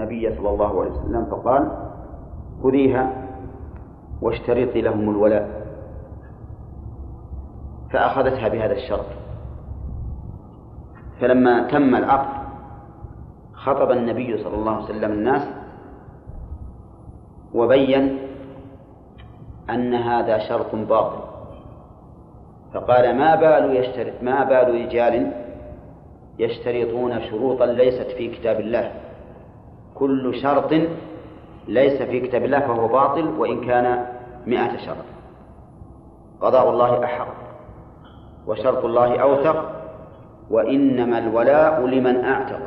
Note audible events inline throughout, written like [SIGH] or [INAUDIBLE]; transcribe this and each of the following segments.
النبي صلى الله عليه وسلم فقال خذيها واشترطي لهم الولاء. فأخذتها بهذا الشرط. فلما تم العقد خطب النبي صلى الله عليه وسلم الناس وبين أن هذا شرط باطل. فقال ما بال يشترط ما بال رجال يشترطون شروطا ليست في كتاب الله؟ كل شرط ليس في كتاب الله فهو باطل وإن كان مئة شرط. قضاء الله أحق وشرط الله أوثق وإنما الولاء لمن أعتق.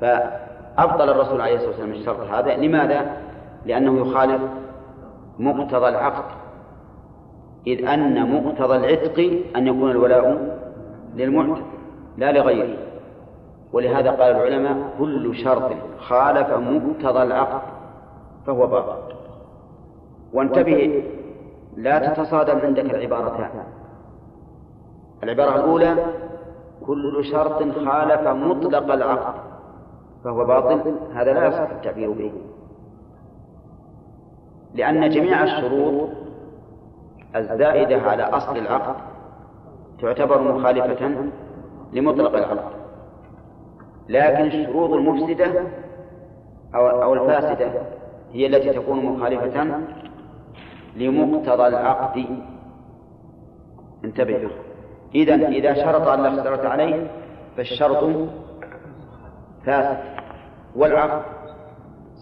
فأبطل الرسول عليه الصلاة والسلام الشرط هذا لماذا؟ لأنه يخالف مقتضى العقد. إذ أن مقتضى العتق أن يكون الولاء للمعتق لا لغيره. ولهذا قال العلماء كل شرط خالف مقتضى العقد فهو باطل. وانتبه لا تتصادم عندك العبارتان. العبارة الأولى كل شرط خالف مطلق العقد فهو باطل. هذا لا يصح التعبير به. لأن جميع الشروط الزائدة على أصل العقد تعتبر مخالفة لمطلق العقد. لكن الشروط المفسدة أو أو الفاسدة هي التي تكون مخالفة لمقتضى العقد. انتبه. إذا إذا شرط أن لا عليه فالشرط فاسد. والعقد؟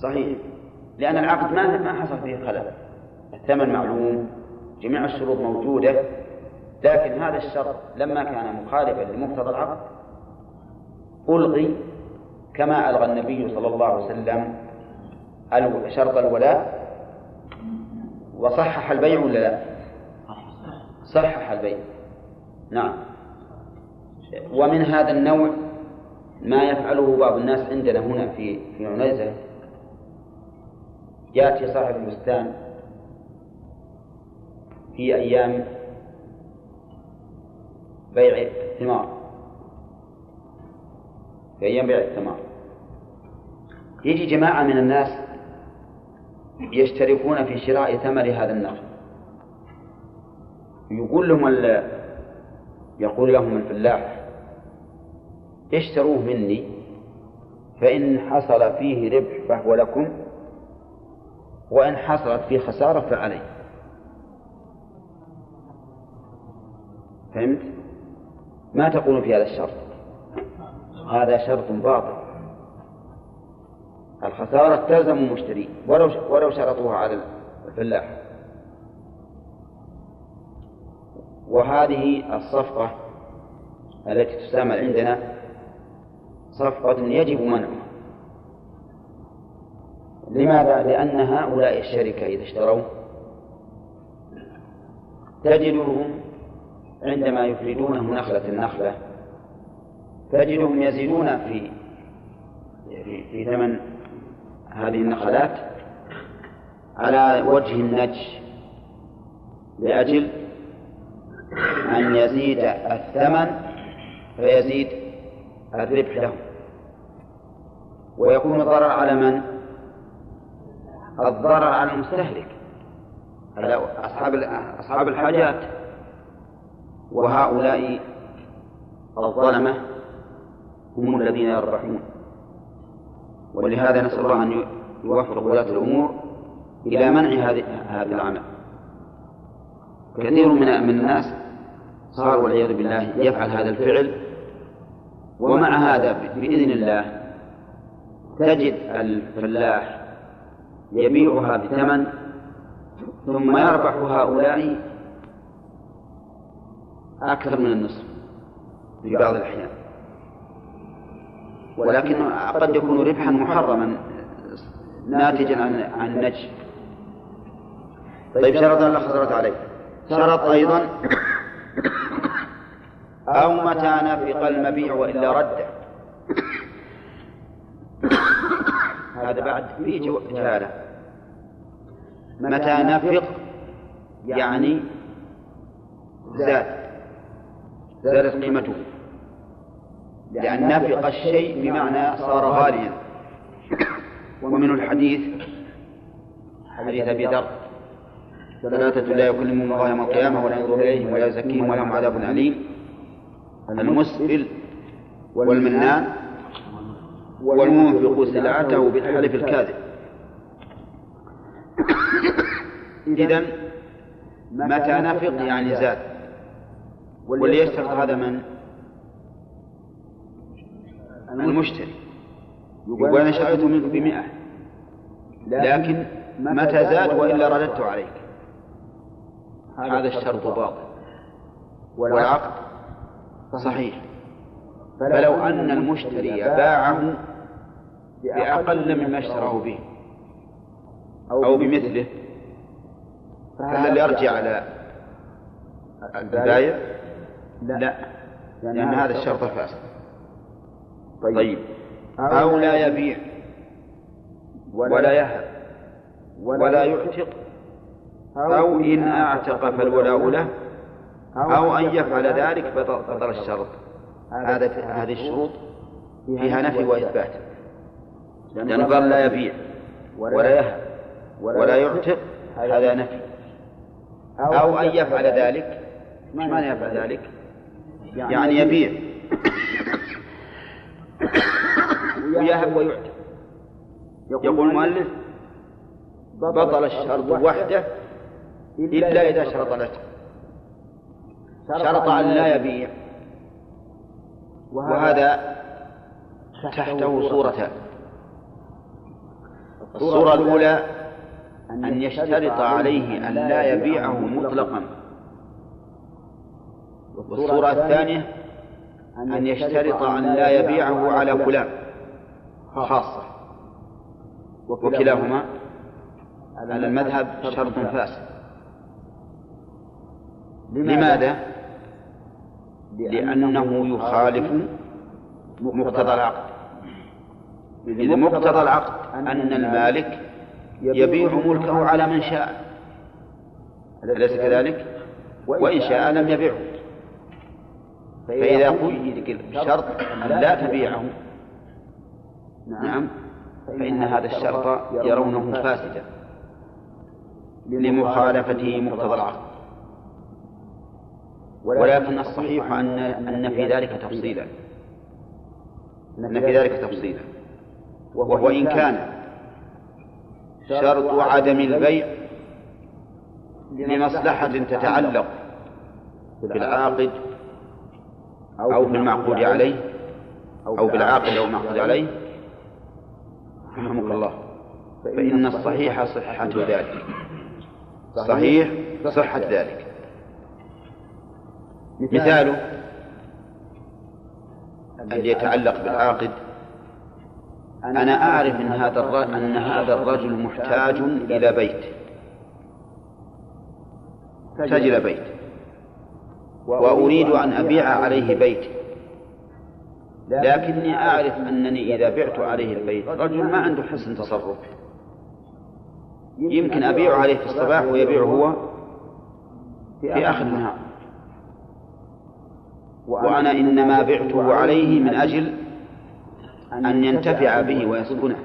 صحيح. لأن العقد ما ما حصل فيه خلل. الثمن معلوم جميع الشروط موجودة لكن هذا الشرط لما كان مخالفا لمقتضى العقد ألغي كما ألغى النبي صلى الله عليه وسلم شرط الولاء. وصحح البيع ولا لا؟ صحح البيع. نعم. ومن هذا النوع ما يفعله بعض الناس عندنا هنا في في عنيزة. يأتي صاحب البستان في أيام بيع الثمار. في أيام بيع الثمار. يجي جماعة من الناس يشتركون في شراء ثمر هذا النخل. يقول لهم يقول لهم الفلاح اشتروه مني فإن حصل فيه ربح فهو لكم وإن حصلت فيه خسارة فعلي. فهمت؟ ما تقول في هذا الشرط. هذا شرط باطل. الخسارة تلزم المشتري. ولو ولو شرطوها على الفلاح وهذه الصفقة التي تستعمل عندنا صفقة يجب منعها. لماذا؟ لأن هؤلاء الشركة إذا اشتروا تجدهم عندما يفردونه نخلة النخلة تجدهم يزيدون في في, ثمن هذه النخلات على وجه النج لأجل أن يزيد الثمن فيزيد الربح له ويكون الضرر على من؟ الضرر على المستهلك على أصحاب أصحاب الحاجات وهؤلاء الظلمة هم الذين يربحون ولهذا نسأل الله أن يوفق ولاة الأمور إلى منع هذه هذا العمل. كثير من من الناس صار والعياذ بالله يفعل هذا الفعل ومع هذا بإذن الله تجد الفلاح يبيعها بثمن ثم يربح هؤلاء أكثر من النصف في بعض الأحيان. ولكن قد يكون ربحا محرما ناتجا عن عن النجش طيب شرط الله خسرت عليه. شرط أيضا أو متى نفق المبيع وإلا رده هذا بعد في جهالة متى نفق يعني زاد زادت قيمته. لأن نفق الشيء بمعنى صار غاليا. ومن الحديث حديث أبي ذر ثلاثة لا يكلمهم الله يوم القيامة ولا ينظر إليهم ولا يزكيهم ولهم عذاب أليم. المسفل والمنان والمنفق سلعته بالحلف الكاذب. إذا متى نفق يعني زاد؟ واللي يشترط هذا من؟ المشتري يقول أنا شريته منك بمئة. لكن متى زاد وإلا رددت عليك؟ هذا الشرط باطل والعقد؟ صحيح. فلو أن المشتري باعه بأقل مما اشتراه به أو بمثله. فهل يرجع على البايع؟ لا. لأن هذا الشرط فاسد طيب. أو لا يبيع. ولا يهب. ولا يعتق. أو إن أعتق فالولاء له. أو أن يفعل ذلك بطل الشرط. هذا هذه الشروط. فيها نفي وإثبات. لأنه قال لا يبيع. ولا يهب. ولا يعتق. هذا نفي. أو أن يفعل ذلك. ما معنى يفعل ذلك؟ يعني يبيع. [COUGHS] ويهب ويعتق يقول المؤلف بطل الشرط وحده إلا إذا شرط العتق شرط أن لا يبيع. وهذا تحته صورتان الصورة الأولى أن يشترط عليه أن لا يبيعه مطلقا. والصورة الثانية أن يشترط أن لا يبيعه على فلان. خاصة. وكلاهما على المذهب شرط فاسد. لماذا؟ لأنه يخالف مقتضى العقد. إذا مقتضى العقد أن المالك يبيع ملكه على من شاء. أليس كذلك؟ وإن شاء لم يبيعه. فإذا قيد بشرط أن لا تبيعه. نعم. فإن هذا الشرط يرونه فاسدا. لمخالفته مقتضى العقد ولكن الصحيح أن أن في ذلك تفصيلا. أن في ذلك تفصيلا. وهو إن كان. شرط عدم البيع لمصلحة تتعلق بالعاقد أو في المعقود عليه أو بالعاقد أو المعقود عليه. رحمك الله. فإن الصحيح صحة ذلك. صحيح صحة ذلك. مثاله الذي يتعلق بالعاقد. أنا أعرف أن هذا الرجل أن هذا الرجل محتاج إلى بيت. محتاج إلى بيت. وأريد أن أبيع عليه بيت. لكني أعرف أنني إذا بعت عليه البيت رجل ما عنده حسن تصرف. يمكن أبيع عليه في الصباح ويبيع هو في آخر النهار. وأنا إنما بعته عليه من أجل أن ينتفع به ويسكنه.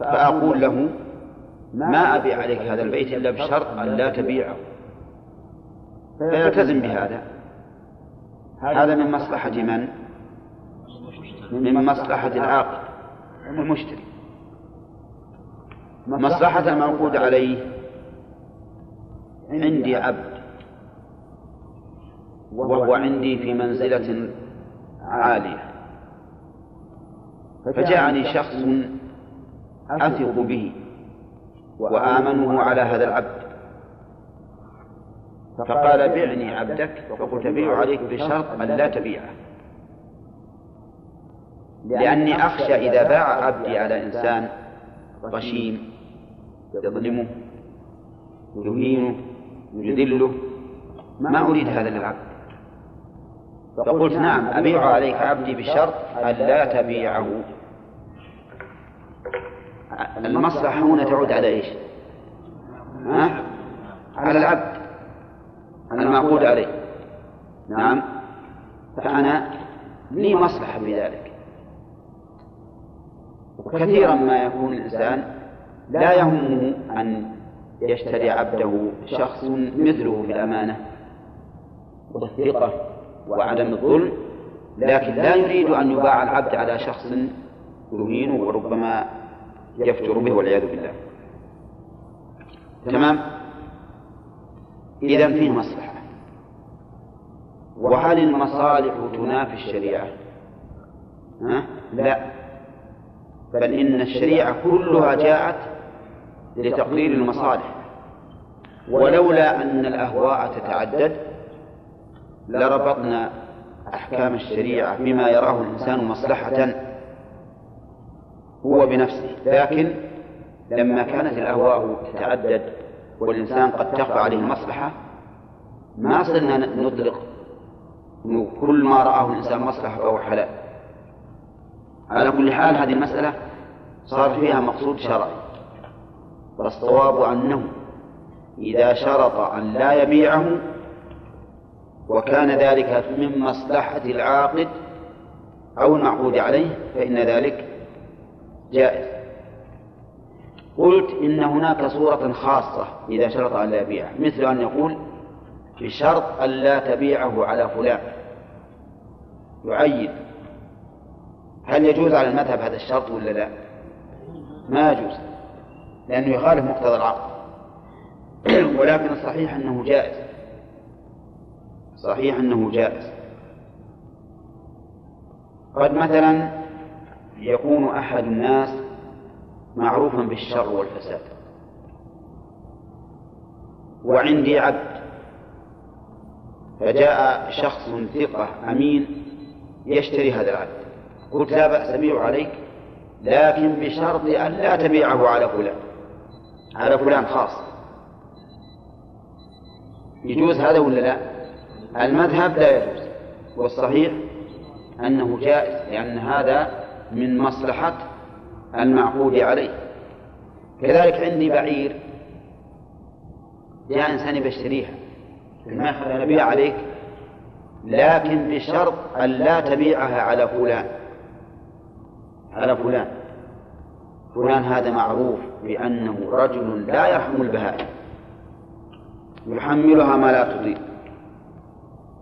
فأقول له ما أبيع عليك هذا البيت إلا بشرط أن لا تبيعه. فيلتزم بهذا. هذا من مصلحة من؟ من مصلحة العاقل. المشتري. مصلحة الموقود عليه. عندي عبد. وهو عندي في منزلة عالية. فجاءني شخص أثق به وآمنه على هذا العبد. فقال بعني عبدك فقلت بيع عليك بشرط أن لا تبيعه. لأني أخشى إذا باع عبدي على إنسان غشيم يظلمه يهينه يذله. ما أريد هذا للعبد؟ فقلت نعم أبيع عليك عبدي بشرط أن لا تبيعه. المصلحة هنا تعود على إيش؟ ها؟ على العبد. المعقود عليه. نعم. فأنا لي مصلحة في ذلك. وكثيرا ما يكون الإنسان لا يهمه أن يشتري عبده شخص مثله في الأمانة. والثقة وعدم الظلم. لكن لا يريد أن يباع العبد على شخص يهينه وربما يفتر به والعياذ بالله. تمام؟ إذا فيه مصلحة. وهل المصالح تنافي الشريعة؟ ها؟ لا. بل إن الشريعة كلها جاءت لتقرير المصالح. ولولا أن الأهواء تتعدد لربطنا أحكام الشريعة بما يراه الإنسان مصلحة هو بنفسه. لكن لما كانت الأهواء تتعدد والإنسان قد تخفى عليه المصلحة ما صرنا نطلق كل ما رآه الإنسان مصلحة فهو حلال. على كل حال هذه المسألة صار فيها مقصود شرعي. والصواب أنه إذا شرط أن لا يبيعه وكان ذلك من مصلحة العاقد أو المعقود عليه فإن ذلك جائز. قلت إن هناك صورة خاصة إذا شرط أن لا يبيعه مثل أن يقول بشرط أن لا تبيعه على فلان. يعين هل يجوز على المذهب هذا الشرط ولا لا؟ ما يجوز لأنه يخالف مقتضى العقد [CLEARS THROAT] ولكن الصحيح أنه جائز. صحيح أنه جائز. قد مثلا يكون أحد الناس معروفا بالشر والفساد. وعندي عبد فجاء شخص ثقة أمين يشتري هذا العبد. قلت لا بأس بيعه عليك لكن بشرط أن لا تبيعه على فلان. على فلان خاص. يجوز هذا ولا لا؟ المذهب لا يجوز. والصحيح أنه جائز لأن هذا من مصلحة المعقود عليه. كذلك عندي بعير. جاء إنسان بيشتريها ما يخلى نبيع عليك؟ لكن بشرط أن لا تبيعها على فلان. على فلان. فلان هذا معروف بأنه رجل لا يرحم البهائم. يحملها ما لا تطيق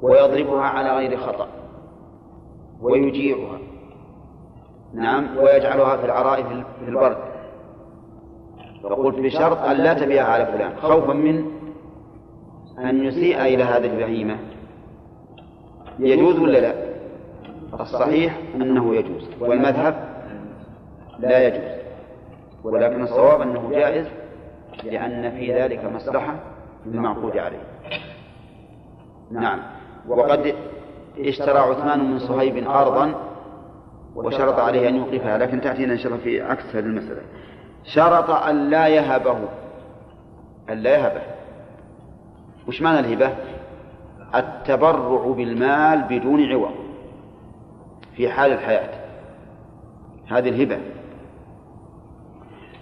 ويضربها على غير خطأ. ويجيعها. نعم ويجعلها في العراء في البرد. فقلت بشرط أن لا تبيعها على فلان. خوفا من أن يسيء إلى هذه البهيمة. يجوز ولا لا؟ الصحيح أنه يجوز. والمذهب لا يجوز. ولكن الصواب أنه جائز لأن في ذلك مصلحة للمعقود عليه. نعم. وقد اشترى عثمان من صهيب أرضا وشرط عليه أن يوقفها لكن تأتينا إن شاء الله في عكس هذه المسألة. شرط أن لا يهبه. أن لا يهبه. وش معنى الهبة؟ التبرع بالمال بدون عوض في حال الحياة. هذه الهبة.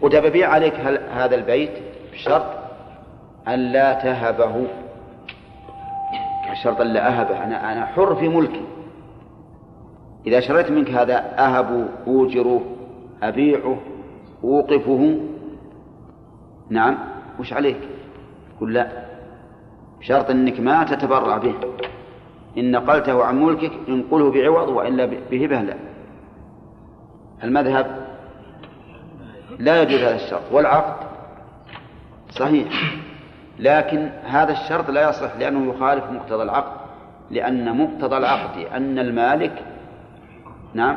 قلت ببيع عليك هذا البيت بشرط أن لا تهبه؟ بشرط أن لا أهبه. أنا أنا حر في ملكي. إذا شريت منك هذا أهب أوجره أبيعه أوقفه. نعم. وش عليك؟ قل لا. بشرط أنك ما تتبرع به. إن نقلته عن ملكك انقله بعوض وإلا بهبة لا. المذهب لا يجوز هذا الشرط والعقد صحيح لكن هذا الشرط لا يصح لأنه يخالف مقتضى العقد لأن مقتضى العقد أن المالك نعم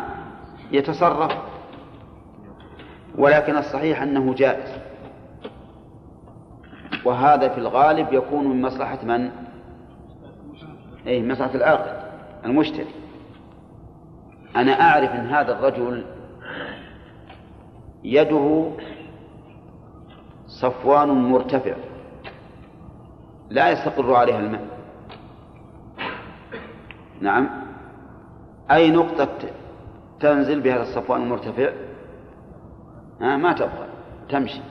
يتصرف ولكن الصحيح أنه جائز وهذا في الغالب يكون من مصلحة من؟ أي مصلحة العاقد المشتري أنا أعرف أن هذا الرجل يده صفوان مرتفع. لا يستقر عليها الماء. نعم. أي نقطة تنزل بهذا الصفوان المرتفع؟ ما تبقى. تمشي.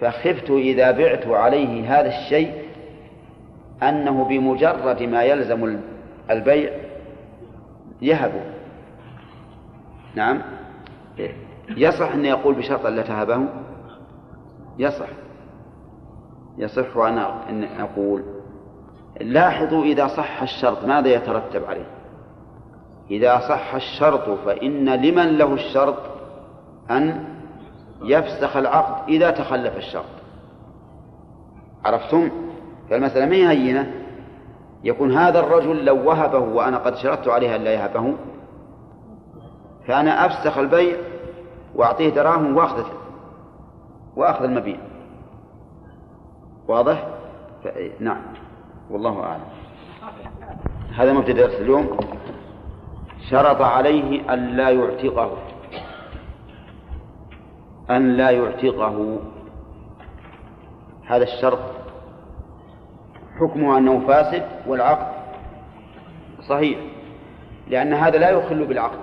فخفت إذا بعت عليه هذا الشيء أنه بمجرد ما يلزم البيع يهب. نعم. يصح أن يقول بشرط أن لا تهبه يصح. يصح أن أقول. لاحظوا إذا صح الشرط ماذا يترتب عليه؟ إذا صح الشرط فإن لمن له الشرط أن يفسخ العقد إذا تخلف الشرط. عرفتم؟ فالمسألة ما هي هينة؟ يكون هذا الرجل لو وهبه وأنا قد شرطت عليه أن لا يهبه فأنا أفسخ البيع وأعطيه دراهم وأخذ وأخذ المبيع. واضح؟ نعم. والله أعلم. هذا مبتدأ درس اليوم. شرط عليه أن لا يعتقه. أن لا يعتقه. هذا الشرط. حكمه أنه فاسد والعقد صحيح. لأن هذا لا يخل بالعقد.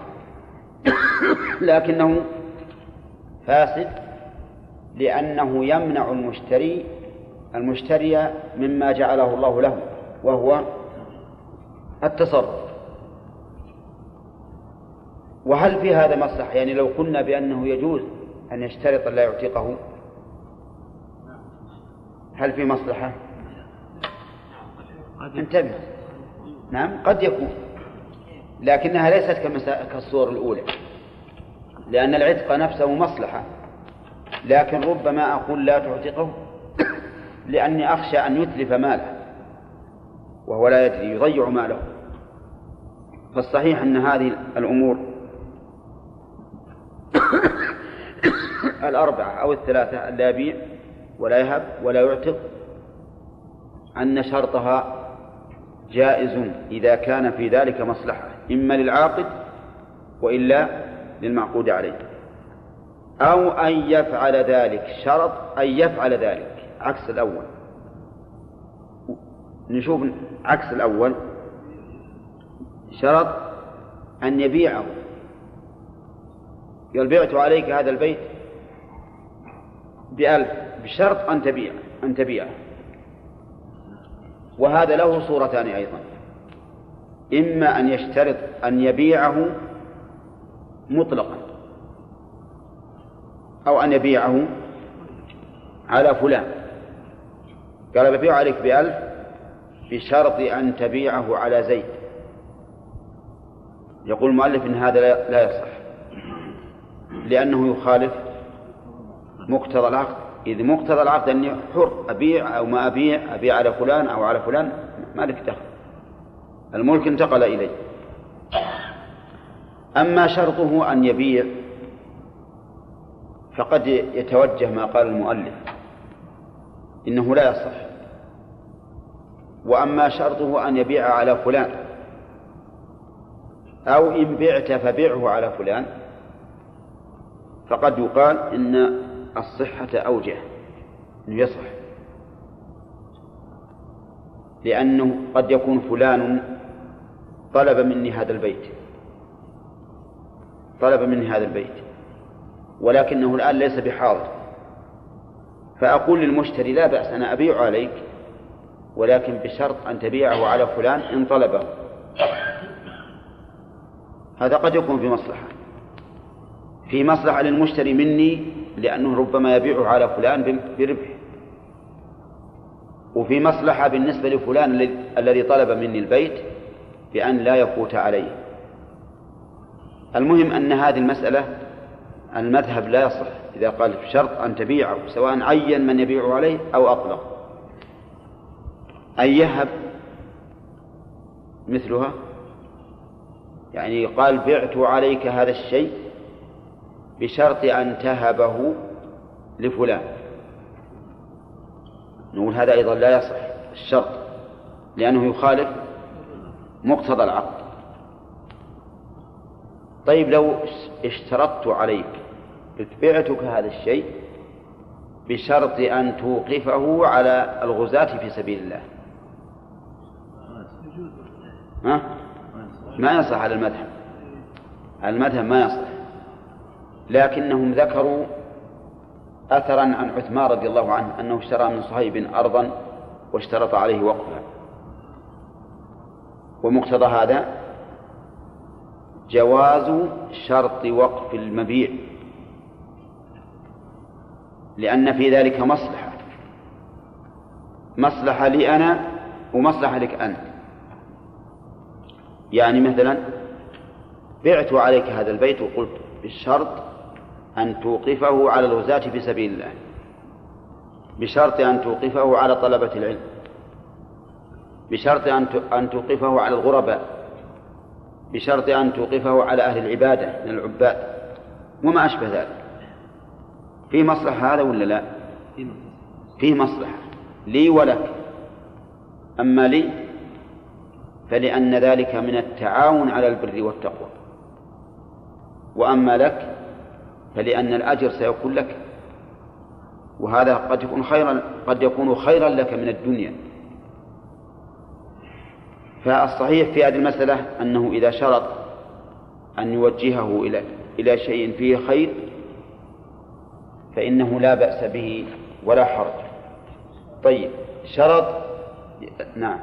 [COUGHS] لكنه فاسد لأنه يمنع المشتري المشتري مما جعله الله له وهو التصرف. وهل في هذا مصلحة؟ يعني لو قلنا بأنه يجوز أن يشترط لا يعتقه هل في مصلحة؟ انتبه. نعم قد يكون لكنها ليست كالصور الأولى. لأن العتق نفسه مصلحة. لكن ربما أقول لا تعتقه لأني أخشى أن يتلف ماله وهو لا يدري يضيع ماله. فالصحيح أن هذه الأمور [COUGHS] الأربعة أو الثلاثة لا يبيع ولا يهب ولا يعتق أن شرطها جائز إذا كان في ذلك مصلحة إما للعاقد وإلا للمعقود عليه. أو أن يفعل ذلك شرط أن يفعل ذلك عكس الأول. نشوف عكس الأول. شرط أن يبيعه. قال بعت عليك هذا البيت بألف بشرط أن تبيع أن تبيعه. وهذا له صورتان أيضا. إما أن يشترط أن يبيعه مطلقا. أو أن يبيعه على فلان. قال ببيع عليك بألف بشرط أن تبيعه على زيد. يقول المؤلف إن هذا لا يصح. لأنه يخالف مقتضى العقد. إذ مقتضى العقد أني حر أبيع أو ما أبيع أبيع على فلان أو على فلان ما لك دخل. الملك انتقل إليه. أما شرطه أن يبيع فقد يتوجه ما قال المؤلف إنه لا يصح. وأما شرطه أن يبيع على فلان أو إن بعت فبيعه على فلان فقد يقال إن الصحة أوجه أنه يصح. لأنه قد يكون فلان طلب مني هذا البيت. طلب مني هذا البيت ولكنه الآن ليس بحاضر. فأقول للمشتري لا بأس أنا أبيع عليك ولكن بشرط أن تبيعه على فلان إن طلبه. هذا قد يكون في مصلحة. في مصلحة للمشتري مني لأنه ربما يبيعه على فلان بربح. وفي مصلحة بالنسبة لفلان الذي طلب مني البيت بأن لا يفوت عليه. المهم أن هذه المسألة المذهب لا يصح إذا قال بشرط أن تبيعه سواء عين من يبيع عليه أو أطلق. أن يهب مثلها يعني قال بعت عليك هذا الشيء بشرط أن تهبه لفلان. نقول هذا أيضا لا يصح الشرط لأنه يخالف مقتضى العقد طيب لو اشترطت عليك بعتك هذا الشيء بشرط أن توقفه على الغزاة في سبيل الله. ها؟ ما يصح على المذهب على المذهب ما يصح. لكنهم ذكروا أثرا عن عثمان رضي الله عنه أنه اشترى من صهيب أرضا واشترط عليه وقفها ومقتضى هذا جواز شرط وقف المبيع لأن في ذلك مصلحة. مصلحة لي أنا ومصلحة لك أنت. يعني مثلا بعت عليك هذا البيت وقلت بالشرط أن توقفه على الغزاة في سبيل الله. بشرط أن توقفه على طلبة العلم. بشرط أن توقفه على الغرباء. بشرط أن توقفه على أهل العبادة من العباد. وما أشبه ذلك. في مصلحة هذا ولا لا؟ فيه مصلحة. لي ولك. أما لي فلأن ذلك من التعاون على البر والتقوى. وأما لك فلأن الأجر سيكون لك. وهذا قد يكون خيرا قد يكون خيرا لك من الدنيا. فالصحيح في هذه المسألة أنه إذا شرط أن يوجهه إلى إلى شيء فيه خير فإنه لا بأس به ولا حرج. طيب شرط نعم.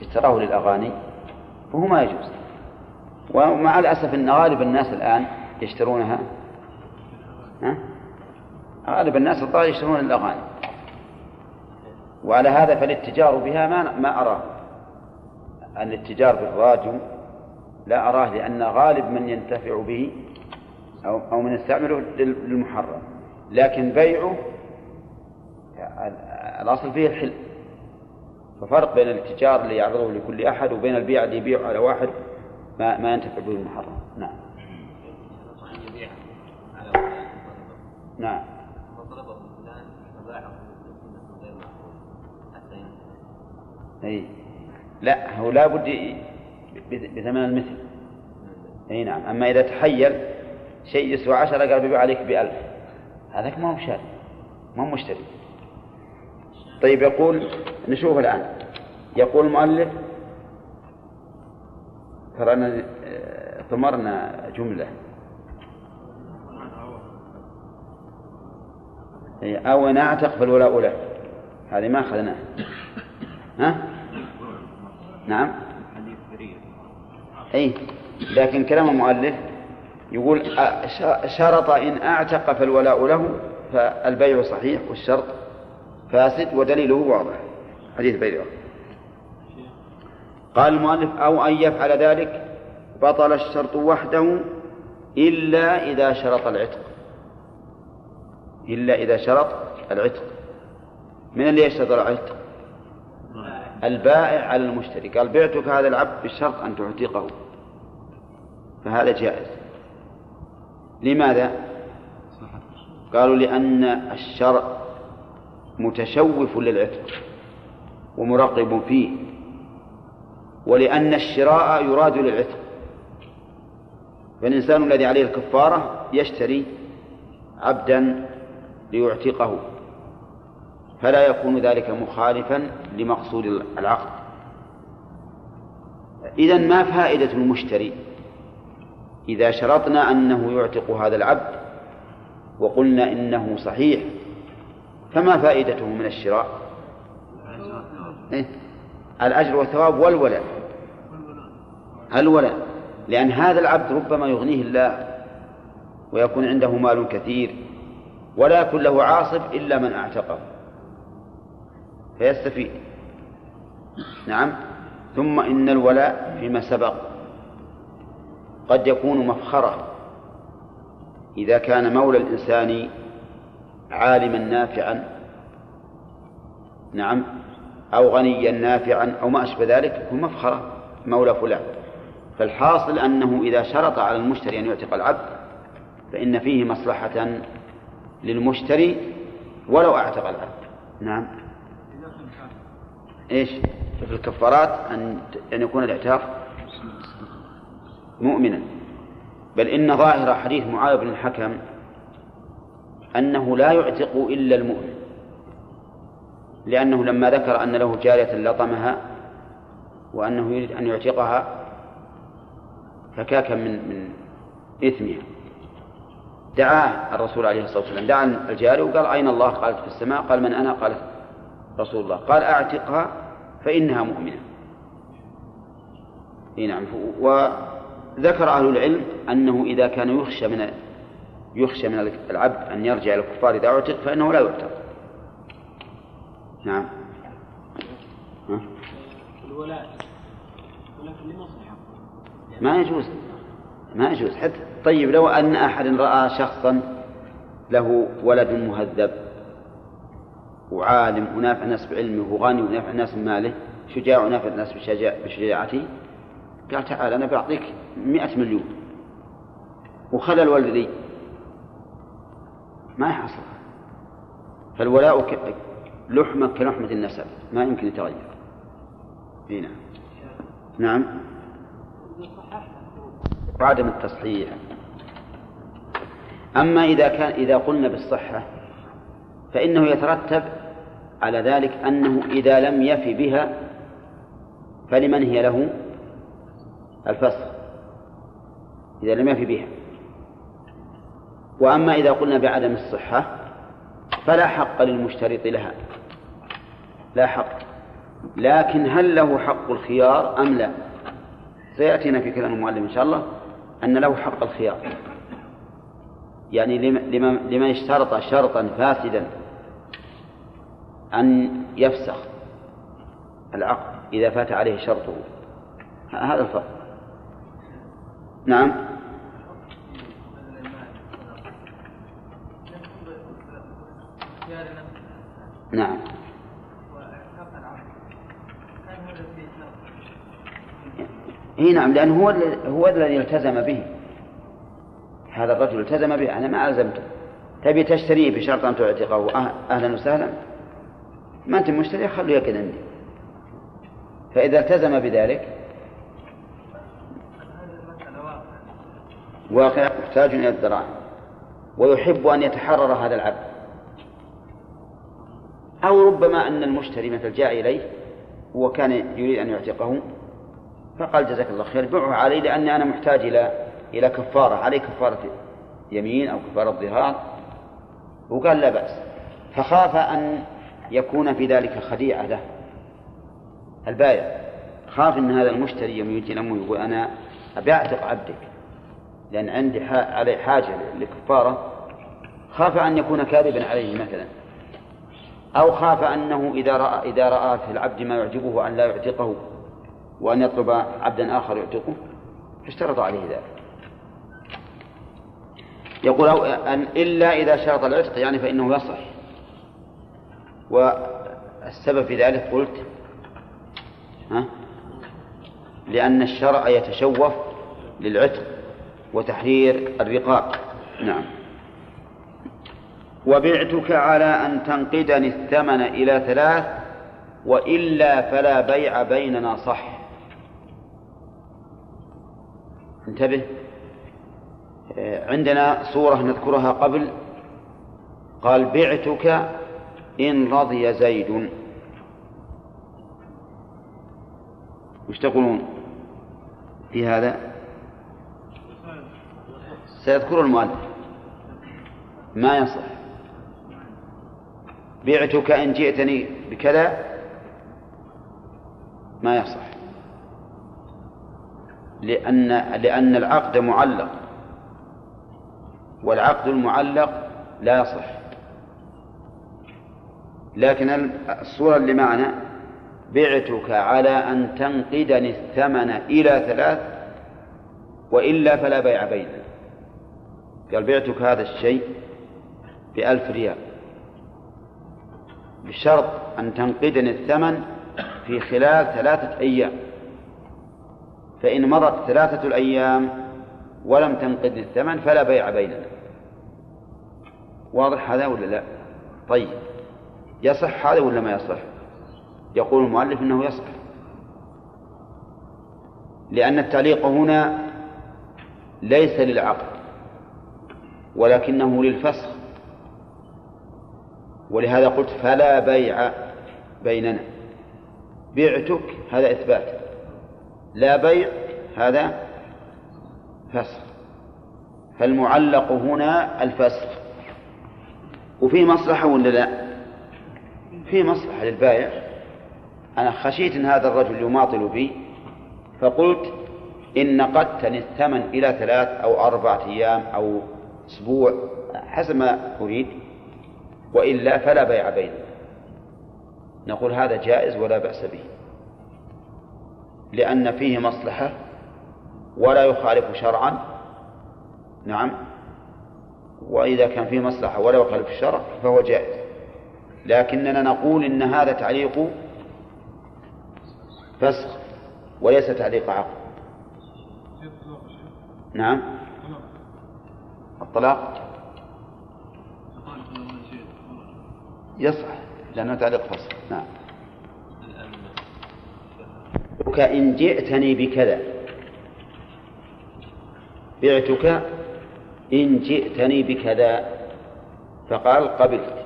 اشتراه للأغاني فهو ما يجوز. ومع الأسف أن غالب الناس الآن يشترونها. ها؟ غالب الناس الظاهر يشترون الأغاني. وعلى هذا فالاتجار بها ما ما أراه. الاتجار بالراديو لا أراه لأن غالب من ينتفع به أو أو من يستعمله للمحرم. لكن بيعه الأصل فيه الحل. ففرق بين الاتجار اللي يعرضه لكل أحد وبين البيع اللي يبيع على واحد ما ما ينتفع به المحرم. نعم. نعم. أي. لا هو لا بد بثمن المثل. أي نعم. أما إذا تحيل شيء يسوى عشرة قال بيبيع عليك بألف. هذاك ما هو شاري ما هو مشتري. طيب يقول نشوف الآن. يقول المؤلف ترانا ثمرنا جملة. أو نعتق فالولاء له. هذه ما أخذناها. ها؟ نعم. أي لكن كلام المؤلف يقول شرط إن أعتق فالولاء له فالبيع صحيح والشرط فاسد ودليله واضح. حديث بيع قال المؤلف أو أن يفعل ذلك بطل الشرط وحده إلا إذا شرط العتق. إلا إذا شرط العتق. من اللي يشترط العتق؟ البائع على المشتري. قال بعتك هذا العبد بشرط أن تعتقه. فهذا جائز. لماذا؟ قالوا لأن الشرع متشوف للعتق ومرقب فيه ولأن الشراء يراد للعتق. فالإنسان الذي عليه الكفارة يشتري عبدا ليعتقه. فلا يكون ذلك مخالفا لمقصود العقد. إذا ما فائدة المشتري؟ إذا شرطنا أنه يعتق هذا العبد وقلنا إنه صحيح فما فائدته من الشراء؟ إيه؟ الأجر والثواب والولاء الولاء لأن هذا العبد ربما يغنيه الله ويكون عنده مال كثير ولا يكون له عاصب إلا من أعتقه. فيستفيد. نعم. ثم إن الولاء فيما سبق قد يكون مفخرة. إذا كان مولى الإنسان عالما نافعا نعم أو غنيا نافعا أو ما أشبه ذلك يكون مفخرة مولى فلان. فالحاصل أنه إذا شرط على المشتري أن يعتق العبد فإن فيه مصلحة للمشتري ولو أعتق العبد. نعم. إيش؟ في الكفارات أن أن يكون الاعتاق مؤمنا. بل إن ظاهر حديث معاوية بن الحكم أنه لا يعتق إلا المؤمن. لأنه لما ذكر أن له جارية لطمها وأنه يريد أن يعتقها فكاكا من من إثمها. دعاه الرسول عليه الصلاة والسلام دعا الجاري وقال أين الله؟ قالت في السماء. قال من أنا؟ قالت رسول الله. قال أعتقها فإنها مؤمنة. إي نعم. وذكر أهل العلم أنه إذا كان يخشى من يخشى من العبد أن يرجع إلى الكفار إذا اعتق فإنه لا يعتق. نعم. الولاء ولكن لمصلحه ما يجوز. ما يجوز. حتى طيب لو أن أحد رأى شخصا له ولد مهذب وعالم ونافع الناس بعلمه وغني ونافع الناس بماله شجاع ونافع الناس بشجاعته قال تعال أنا بعطيك مئة مليون. وخلى الولد ما يحصل. فالولاء لحمة كلحمة النسب. ما يمكن يتغير. هنا نعم. وعدم التصحيح. أما إذا كان إذا قلنا بالصحة فإنه يترتب على ذلك أنه إذا لم يف بها فلمن هي له؟ الفسخ إذا لم يف بها. وأما إذا قلنا بعدم الصحة فلا حق للمشترط لها. لا حق. لكن هل له حق الخيار أم لا؟ سيأتينا في كلام المعلم إن شاء الله أن له حق الخيار. يعني لمن اشترط شرطا فاسدا أن يفسخ العقد إذا فات عليه شرطه. هذا الفرق. نعم. نعم. إي نعم لأنه هو هو الذي التزم به. هذا الرجل التزم به أنا ما ألزمته. تبي تشتريه بشرط أن تعتقه. أهلا وسهلا. ما أنت مشتري خليه يقعد عندي. فإذا التزم بذلك واقع محتاج إلى الدراهم ويحب أن يتحرر هذا العبد. أو ربما أن المشتري مثل جاء إليه وكان يريد أن يعتقه فقال جزاك الله خير بيعه علي لأني أنا محتاج إلى إلى كفارة علي كفارة يمين أو كفارة ظهار. وقال لا بأس. فخاف أن يكون في ذلك خديعة له. البائع خاف أن هذا المشتري يوم يجي الأمر يقول أنا أبي أعتق عبدك لأن عندي عليه حاجة لكفارة خاف أن يكون كاذبا عليه مثلا. أو خاف أنه إذا رأى إذا رأى في العبد ما يعجبه أن لا يعتقه وأن يطلب عبدا آخر يعتقه فاشترط عليه ذلك. يقول أن إلا إذا شرط العتق يعني فإنه يصح. والسبب في ذلك قلت ها؟ لأن الشرع يتشوف للعتق وتحرير الرقاب. نعم. وبعتك على أن تنقدني الثمن إلى ثلاث وإلا فلا بيع بيننا صح. انتبه. عندنا صورة نذكرها قبل. قال بعتك إن رضي زيد. وش تقولون في هذا؟ سيذكر المؤلف. ما يصح. بعتك إن جئتني بكذا؟ ما يصح. لأن لأن العقد معلق. والعقد المعلق لا يصح. لكن الصورة اللي معنا بعتك على أن تنقدني الثمن إلى ثلاث وإلا فلا بيع بيننا. قال بعتك هذا الشيء بألف ريال. بشرط أن تنقدني الثمن في خلال ثلاثة أيام. فإن مضت ثلاثة الأيام ولم تنقدني الثمن فلا بيع بيننا. واضح هذا ولا لا؟ طيب. يصح هذا ولا ما يصح؟ يقول المؤلف إنه يصح. لأن التعليق هنا ليس للعقد ولكنه للفسخ. ولهذا قلت فلا بيع بيننا. بعتك هذا إثبات لا بيع هذا فسخ. فالمعلق هنا الفسخ. وفي مصلحة ولا لا؟ في مصلحة للبائع. أنا خشيت أن هذا الرجل يماطل بي فقلت إن نقدتني الثمن إلى ثلاث أو أربعة أيام أو أسبوع حسب ما أريد وإلا فلا بيع بيننا نقول هذا جائز ولا بأس به لأن فيه مصلحة ولا يخالف شرعا. نعم وإذا كان فيه مصلحة ولا يخالف الشرع فهو جائز. لكننا نقول إن هذا تعليق فسخ وليس تعليق عقد. نعم. الطلاق. يصح لأنه تعليق فصل نعم. إن جئتني بكذا. بعتك إن جئتني بكذا. فقال قبلت.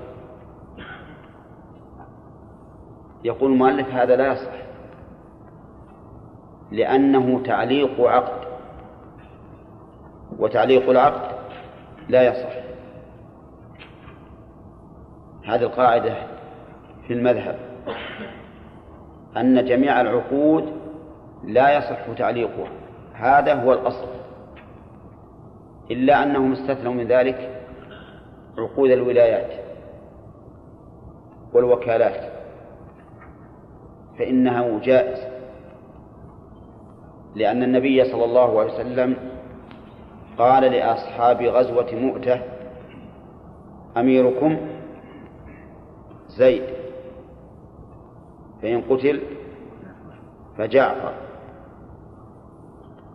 يقول المؤلف هذا لا يصح. لأنه تعليق عقد. وتعليق العقد لا يصح. هذه القاعدة في المذهب. أن جميع العقود لا يصح تعليقها. هذا هو الأصل. إلا أنهم استثنوا من ذلك عقود الولايات والوكالات. فإنها جائز. لأن النبي صلى الله عليه وسلم قال لأصحاب غزوة مؤتة أميركم زيد فإن قتل فجعفر.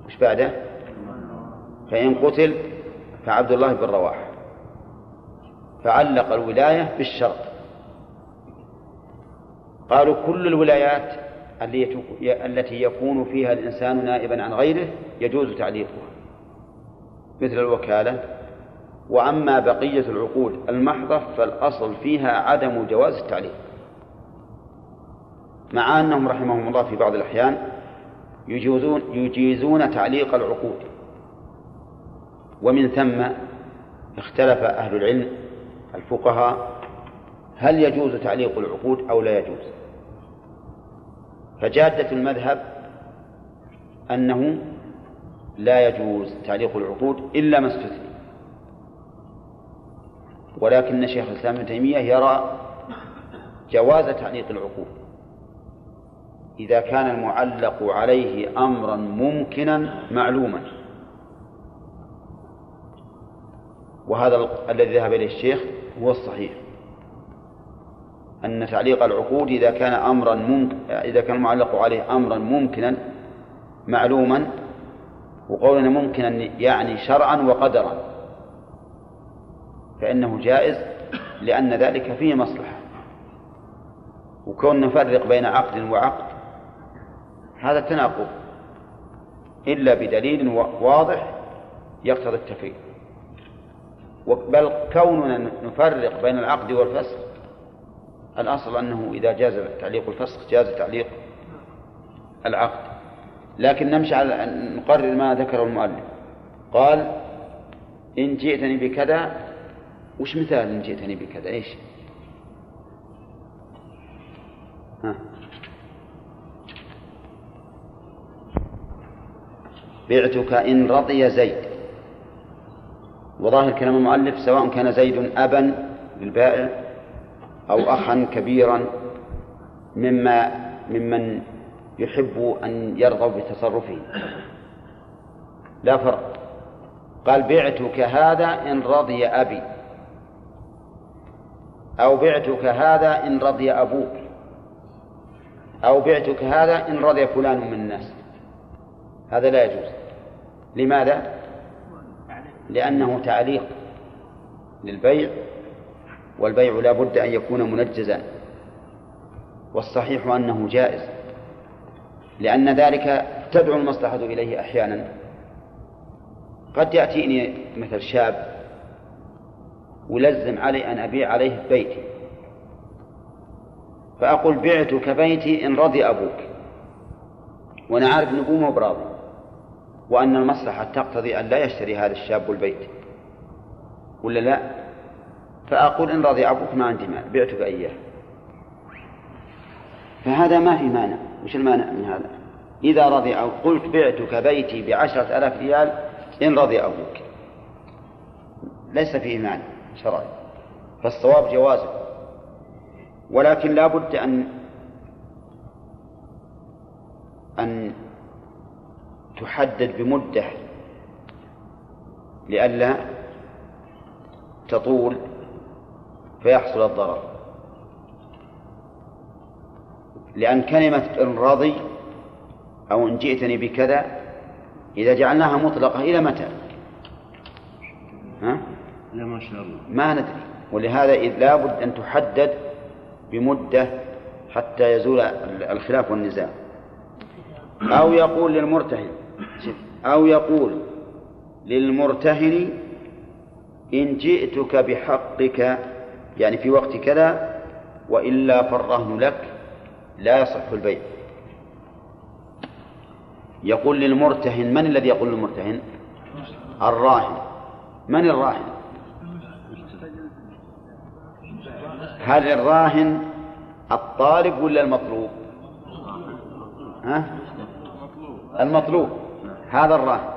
وش بعده؟ فإن قتل فعبد الله بن رواحة. فعلق الولاية بالشرط. قالوا كل الولايات التي يكون فيها الإنسان نائبا عن غيره يجوز تعليقها مثل الوكالة. وأما بقية العقود المحضة فالأصل فيها عدم جواز التعليق. مع أنهم رحمهم الله في بعض الأحيان يجوزون يجيزون تعليق العقود. ومن ثم اختلف أهل العلم الفقهاء هل يجوز تعليق العقود أو لا يجوز. فجادة المذهب أنه لا يجوز تعليق العقود إلا ما استثني. ولكن شيخ الإسلام ابن تيمية يرى جواز تعليق العقود. إذا كان المعلق عليه أمرا ممكنا معلوما. وهذا الذي ذهب إليه الشيخ هو الصحيح. أن تعليق العقود إذا كان أمرا ممكن إذا كان المعلق عليه أمرا ممكنا معلوما وقولنا ممكنا يعني شرعا وقدرا. فإنه جائز لأن ذلك فيه مصلحة. وكون نفرق بين عقد وعقد هذا تناقض إلا بدليل واضح يقتضي التفريق. بل كوننا نفرق بين العقد والفسخ الأصل أنه إذا جاز تعليق الفسخ جاز تعليق العقد. لكن نمشي على نقرر ما ذكره المؤلف. قال إن جئتني بكذا وش مثال إن جئتني بكذا؟ إيش؟ ها. بعتك إن رضي زيد. وظاهر كلام المؤلف سواء كان زيد أبا للبائع أو أخا كبيرا مما ممن يحب أن يرضوا بتصرفه. لا فرق. قال بعتك هذا إن رضي أبي. أو بعتك هذا إن رضي أبوك. أو بعتك هذا إن رضي فلان من الناس. هذا لا يجوز. لماذا؟ لأنه تعليق للبيع والبيع لا بد أن يكون منجزا. والصحيح أنه جائز. لأن ذلك تدعو المصلحة إليه أحيانا. قد يأتيني مثل شاب ولزم علي أن أبيع عليه بيتي. فأقول بعتك بيتي إن رضي أبوك. وأنا عارف أن أبوه براضي. وأن المصلحة تقتضي أن لا يشتري هذا الشاب البيت. ولا لا؟ فأقول إن رضي أبوك ما عندي مال بعتك إياه. فهذا ما في مانع وش المانع من هذا؟ إذا رضي أو قلت بعتك بيتي بعشرة آلاف ريال إن رضي أبوك. ليس فيه معنى شرعي فالصواب جوازه ولكن لا بد أن أن تحدد بمدة لئلا تطول فيحصل الضرر لأن كلمة إن رضي أو إن جئتني بكذا إذا جعلناها مطلقة إلى متى؟ ها؟ لا ما شاء الله ما ندري ولهذا إذ لابد أن تحدد بمدة حتى يزول الخلاف والنزاع أو يقول للمرتهن أو يقول للمرتهن إن جئتك بحقك يعني في وقت كذا وإلا فالرهن لك لا يصح البيع. يقول للمرتهن من الذي يقول للمرتهن؟ الراهن. من الراهن؟ هل الراهن الطالب ولا المطلوب؟ ها؟ المطلوب. هذا الراهن.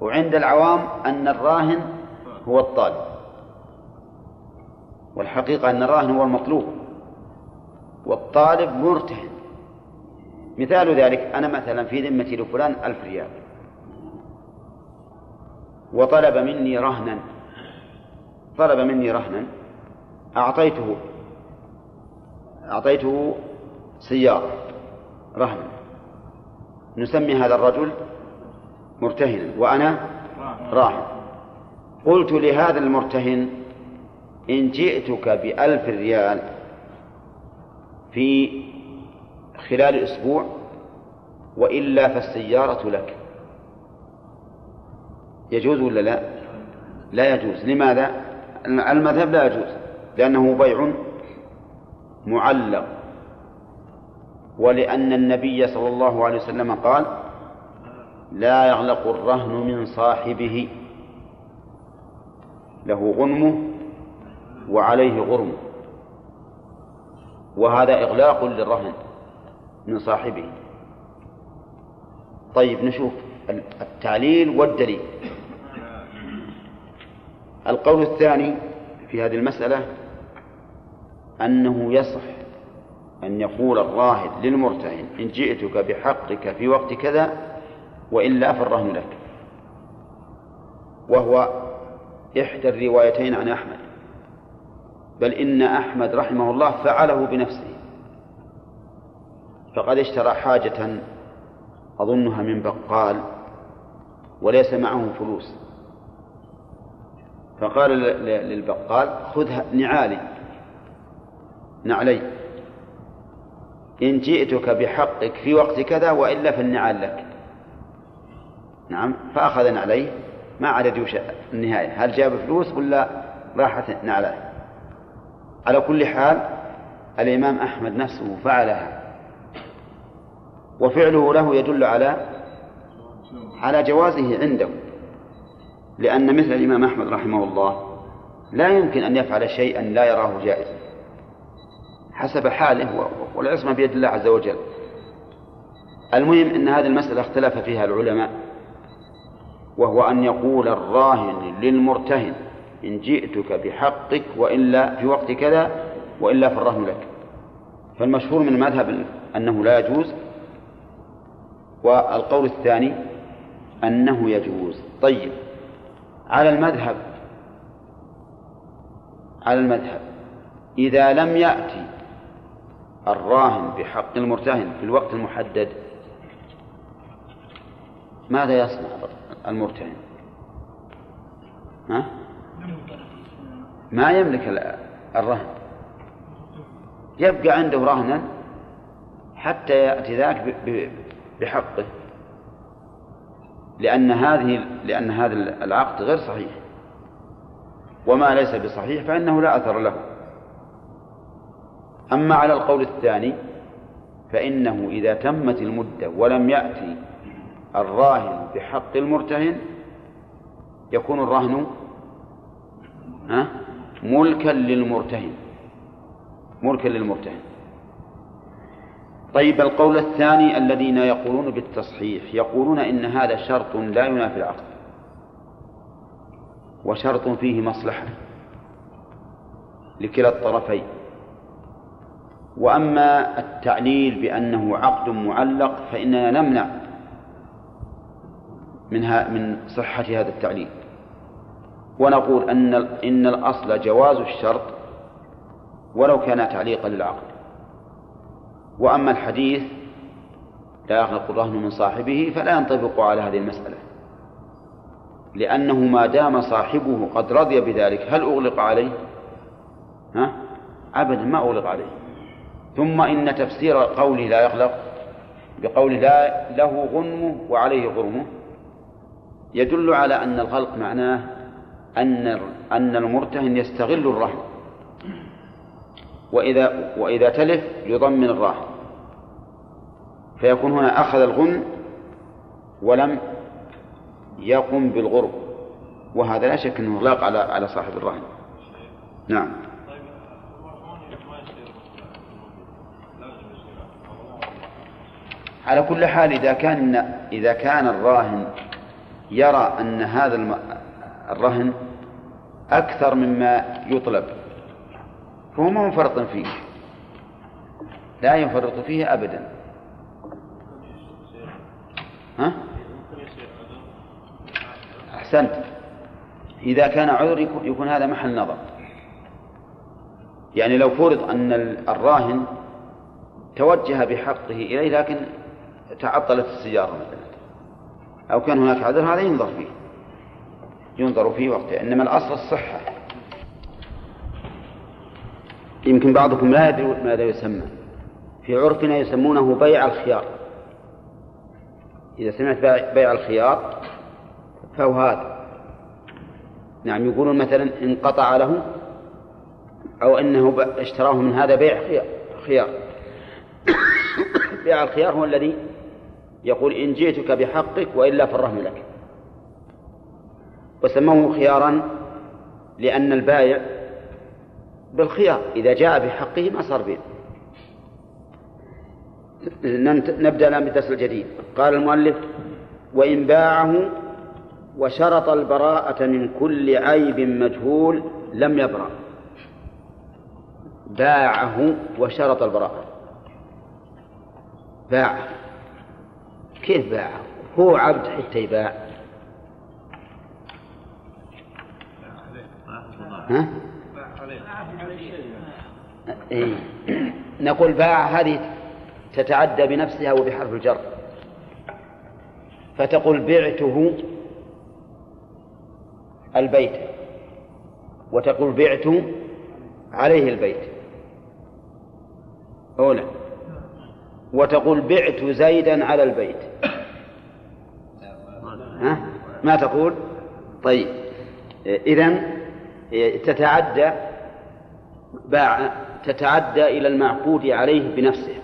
وعند العوام أن الراهن هو الطالب. والحقيقة أن الراهن هو المطلوب. والطالب مرتهن. مثال ذلك أنا مثلا في ذمتي لفلان ألف ريال. وطلب مني رهنا. طلب مني رهنا. أعطيته. أعطيته سيارة. رهنا. نسمي هذا الرجل مرتهنا. وأنا راهن. قلت لهذا المرتهن إن جئتك بألف ريال في خلال أسبوع وإلا فالسيارة لك يجوز ولا لا؟ لا يجوز لماذا؟ المذهب لا يجوز لأنه بيع معلق ولأن النبي صلى الله عليه وسلم قال لا يغلق الرهن من صاحبه له غنمه وعليه غرم. وهذا إغلاق للرهن من صاحبه. طيب نشوف التعليل والدليل. القول الثاني في هذه المسألة أنه يصح أن يقول الراهن للمرتهن إن جئتك بحقك في وقت كذا وإلا فالرهن لك. وهو إحدى الروايتين عن أحمد. بل إن أحمد رحمه الله فعله بنفسه. فقد اشترى حاجة أظنها من بقال وليس معه فلوس. فقال للبقال خذ نعالي نعلي. إن جئتك بحقك في وقت كذا وإلا فالنعال لك. نعم فأخذ نعليه ما عاد يوش النهاية. هل جاب فلوس ولا راحت نعلاه؟ على كل حال الإمام أحمد نفسه فعلها. وفعله له يدل على على جوازه عنده. لأن مثل الإمام أحمد رحمه الله لا يمكن أن يفعل شيئا لا يراه جائزا. حسب حاله والعصمة بيد الله عز وجل. المهم أن هذه المسألة اختلف فيها العلماء وهو أن يقول الراهن للمرتهن. إن جئتك بحقك وإلا في وقت كذا وإلا فالرهن لك. فالمشهور من المذهب أنه لا يجوز والقول الثاني أنه يجوز. طيب على المذهب على المذهب إذا لم يأتي الراهن بحق المرتهن في الوقت المحدد ماذا يصنع المرتهن؟ ها؟ ما يملك الرهن. يبقى عنده رهنا حتى يأتي ذاك بحقه. لأن هذه لأن هذا العقد غير صحيح. وما ليس بصحيح فإنه لا أثر له. أما على القول الثاني فإنه إذا تمت المدة ولم يأتي الراهن بحق المرتهن يكون الرهن ملكا للمرتهن. ملكا للمرتهن. طيب القول الثاني الذين يقولون بالتصحيح يقولون إن هذا شرط لا ينافي العقد وشرط فيه مصلحة لكلا الطرفين. وأما التعليل بأنه عقد معلق فإننا نمنع منها من صحة هذا التعليل. ونقول أن إن الأصل جواز الشرط ولو كان تعليقا للعقد وأما الحديث لا يخلق الرهن من صاحبه فلا ينطبق على هذه المسألة لأنه ما دام صاحبه قد رضي بذلك هل أغلق عليه؟ ها؟ أبدا ما أغلق عليه ثم إن تفسير قوله لا يغلق بقوله لا له غنمه وعليه غرمه يدل على أن الغلق معناه أن أن المرتهن يستغل الرهن وإذا وإذا تلف يضمن الراهن فيكون هنا أخذ الغنم ولم يقم بالغرب. وهذا لا شك أنه إغلاق على على صاحب الرهن نعم. على كل حال إذا كان إذا كان الراهن يرى أن هذا الرهن أكثر مما يطلب. فهو ما منفرط فيه. لا ينفرط فيه أبدا. ها؟ أحسنت. إذا كان عذر يكون هذا محل نظر. يعني لو فرض أن الراهن توجه بحقه إليه لكن تعطلت السيارة مثلا أو كان هناك عذر هذا ينظر فيه. ينظر فيه وقته. إنما الأصل الصحة. يمكن بعضكم لا يدري ماذا يسمى. في عرفنا يسمونه بيع الخيار. إذا سمعت بيع الخيار فهو هذا. نعم يقولون مثلا انقطع له أو أنه اشتراه من هذا بيع خيار. [COUGHS] بيع الخيار هو الذي يقول إن جئتك بحقك وإلا فالرهن لك. وسموه خيارا لأن البائع بالخيار إذا جاء بحقه ما صار بيع. نبدأ الآن بالدرس الجديد. قال المؤلف وإن باعه وشرط البراءة من كل عيب مجهول لم يبرأ. باعه وشرط البراءة. باعه. كيف باعه؟ هو عبد حتى يباع. ها؟ إيه؟ نقول باع هذه تتعدى بنفسها وبحرف الجر. فتقول بعته البيت. وتقول بعت عليه البيت. أولى وتقول بعت زيدا على البيت. ها؟ ما تقول؟ طيب. إذن تتعدى باع تتعدى إلى المعقود عليه بنفسه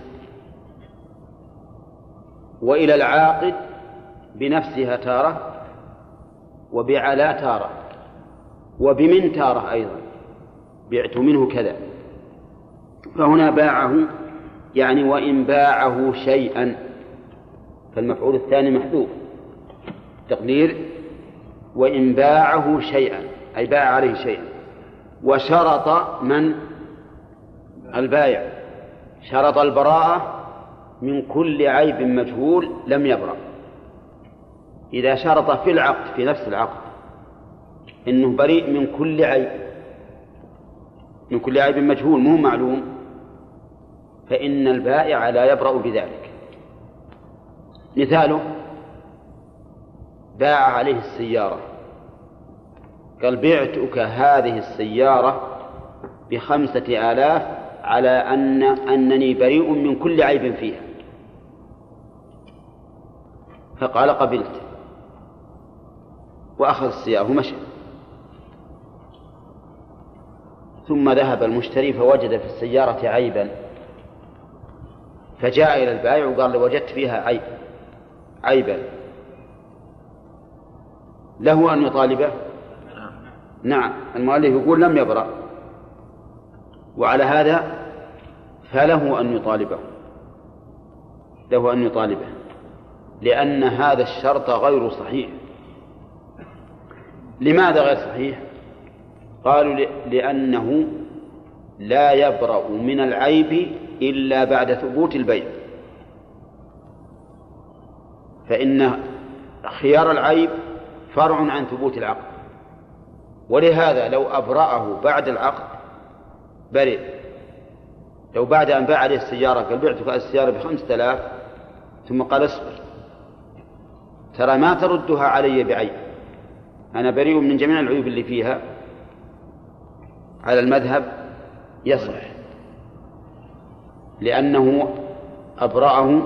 وإلى العاقد بنفسها تارة وبعلى تارة وبمن تارة أيضا بعت منه كذا. فهنا باعه يعني وإن باعه شيئا فالمفعول الثاني محذوف. تقدير وإن باعه شيئا. أي باع عليه شيئا. وشرط من؟ البايع. شرط البراءة من كل عيب مجهول لم يبرأ. إذا شرط في العقد في نفس العقد إنه بريء من كل عيب من كل عيب مجهول مو معلوم فإن البائع لا يبرأ بذلك. مثاله باع عليه السيارة. قال بعتك هذه السيارة بخمسة آلاف على أن أنني بريء من كل عيب فيها. فقال قبلت. وأخذ السيارة ومشى. ثم ذهب المشتري فوجد في السيارة عيبا. فجاء إلى البائع وقال له وجدت فيها عيب. عيبا. له أن يطالبه؟ نعم المؤلف يقول لم يبرأ. وعلى هذا فله أن يطالبه. له أن يطالبه. لأن هذا الشرط غير صحيح. لماذا غير صحيح؟ قالوا لأنه لا يبرأ من العيب إلا بعد ثبوت البيع. فإن خيار العيب فرع عن ثبوت العقد. ولهذا لو أبرأه بعد العقد برئ لو بعد أن باع عليه السيارة قال بعتك السيارة بخمسة آلاف ثم قال اصبر. ترى ما تردها علي بعيب أنا بريء من جميع العيوب اللي فيها. على المذهب يصح. لأنه أبرأه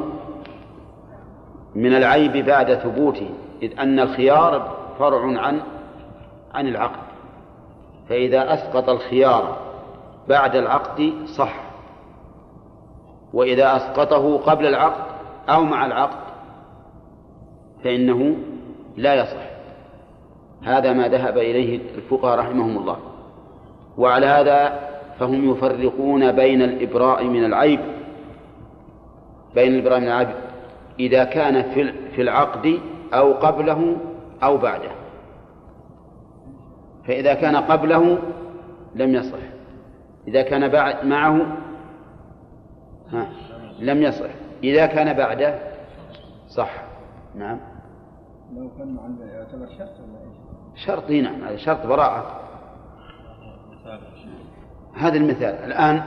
من العيب بعد ثبوته إذ أن الخيار فرع عن عن العقد. فإذا أسقط الخيار بعد العقد صح. وإذا أسقطه قبل العقد أو مع العقد فإنه لا يصح. هذا ما ذهب إليه الفقهاء رحمهم الله. وعلى هذا فهم يفرقون بين الإبراء من العيب بين الإبراء من العيب إذا كان في العقد أو قبله أو بعده. فإذا كان قبله لم يصح. إذا كان بعد معه ها لم يصح. إذا كان بعده صح. نعم. لو كان يعتبر شرط ولا إيش؟ شرط نعم هذا شرط براءة. هذا المثال. الآن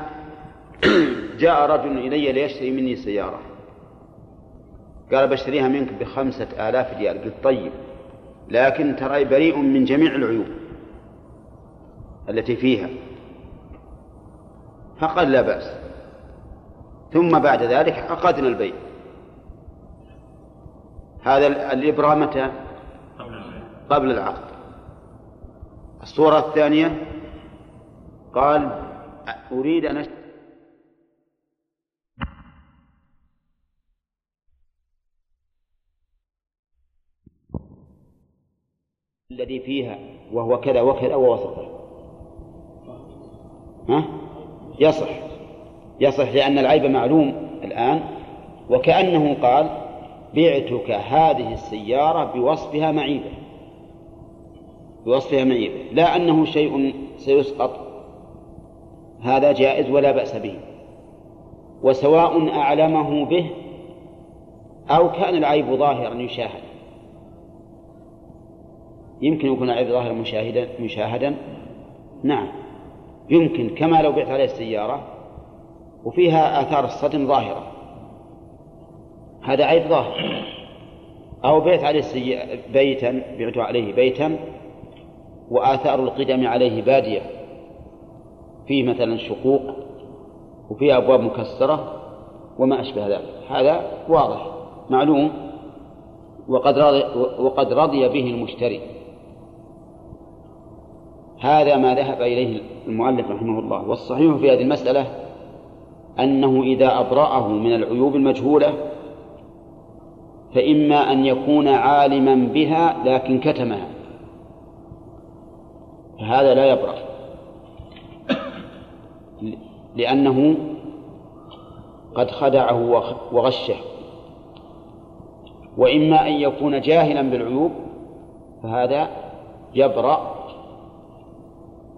[CLEARS THROAT] جاء رجل إلي ليشتري مني سيارة. قال بشتريها منك بخمسة آلاف ريال. قلت طيب لكن ترى بريء من جميع العيوب. التي فيها. فقال لا بأس. ثم بعد ذلك عقدنا البيع هذا الإبرة متى؟ قبل العقد. الصورة الثانية قال أريد أن الذي فيها وهو كذا وكذا ووسطه. ها؟ يصح. يصح لأن العيب معلوم الآن وكأنه قال بعتك هذه السيارة بوصفها معيبة. بوصفها معيبة. لا أنه شيء سيسقط. هذا جائز ولا بأس به. وسواء أعلمه به أو كان العيب ظاهرا يشاهد يمكن يكون العيب ظاهرا مشاهدا مشاهدا. نعم. يمكن كما لو بعت عليه السيارة وفيها آثار الصدم ظاهرة. هذا عيب ظاهر. أو بيت عليه السي... بيتا بعت عليه بيتا وآثار القدم عليه بادية. فيه مثلا شقوق وفيه أبواب مكسرة وما أشبه ذلك. هذا واضح معلوم وقد رضي, وقد رضي به المشتري. هذا ما ذهب إليه المؤلف رحمه الله. والصحيح في هذه المسألة أنه إذا أبرأه من العيوب المجهولة فإما أن يكون عالما بها لكن كتمها. فهذا لا يبرأ. لأنه قد خدعه وغشه. وإما أن يكون جاهلا بالعيوب فهذا يبرأ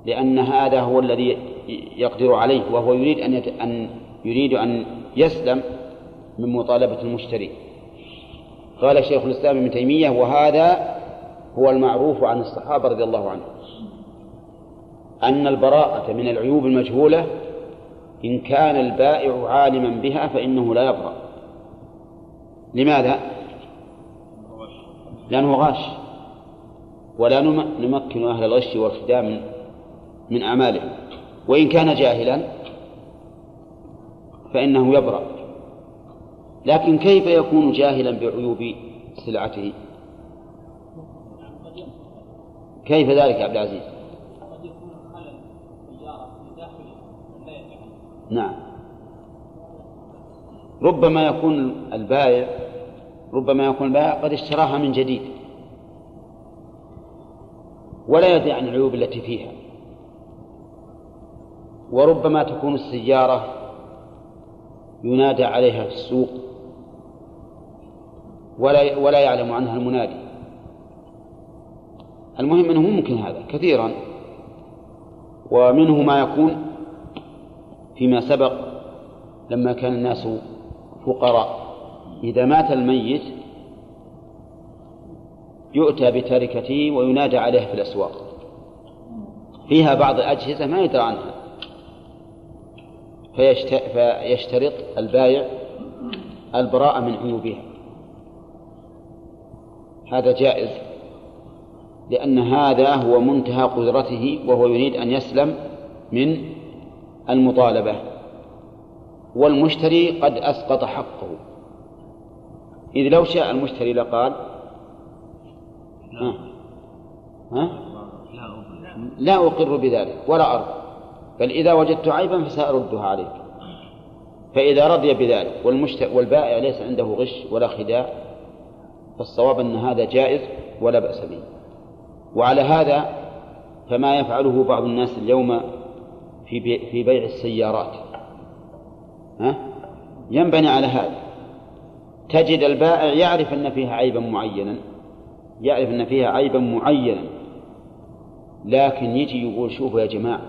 لأن هذا هو الذي يقدر عليه وهو يريد أن يت... أن يريد أن يسلم من مطالبة المشتري. قال شيخ الإسلام ابن تيمية وهذا هو المعروف عن الصحابة رضي الله عنهم أن البراءة من العيوب المجهولة إن كان البائع عالما بها فإنه لا يبرأ. لماذا؟ لأنه غاش. ولا نمكن أهل الغش والخداع من من أعمالهم. وإن كان جاهلا فإنه يبرأ. لكن كيف يكون جاهلا بعيوب سلعته؟ كيف ذلك يا عبد العزيز؟ نعم. ربما يكون البائع ربما يكون البائع قد اشتراها من جديد. ولا يدري عن العيوب التي فيها. وربما تكون السيارة ينادى عليها في السوق ولا ولا يعلم عنها المنادي. المهم أنه ممكن هذا كثيرا. ومنه ما يكون فيما سبق لما كان الناس فقراء. إذا مات الميت يؤتى بتركته وينادى عليه في الأسواق. فيها بعض الأجهزة ما يدرى عنها. فيشترط البايع البراءة من عيوبها. هذا جائز لأن هذا هو منتهى قدرته وهو يريد أن يسلم من المطالبة. والمشتري قد أسقط حقه. إذ لو شاء المشتري لقال ها؟ ها؟ لا أقر بذلك ولا أرضى بل إذا وجدت عيبا فسأردها عليك. فإذا رضي بذلك والمشتري والبائع ليس عنده غش ولا خداع فالصواب أن هذا جائز ولا بأس به. وعلى هذا فما يفعله بعض الناس اليوم في في بيع السيارات. ها؟ ينبني على هذا. تجد البائع يعرف أن فيها عيبا معينا يعرف أن فيها عيبا معينا لكن يجي يقول شوفوا يا جماعة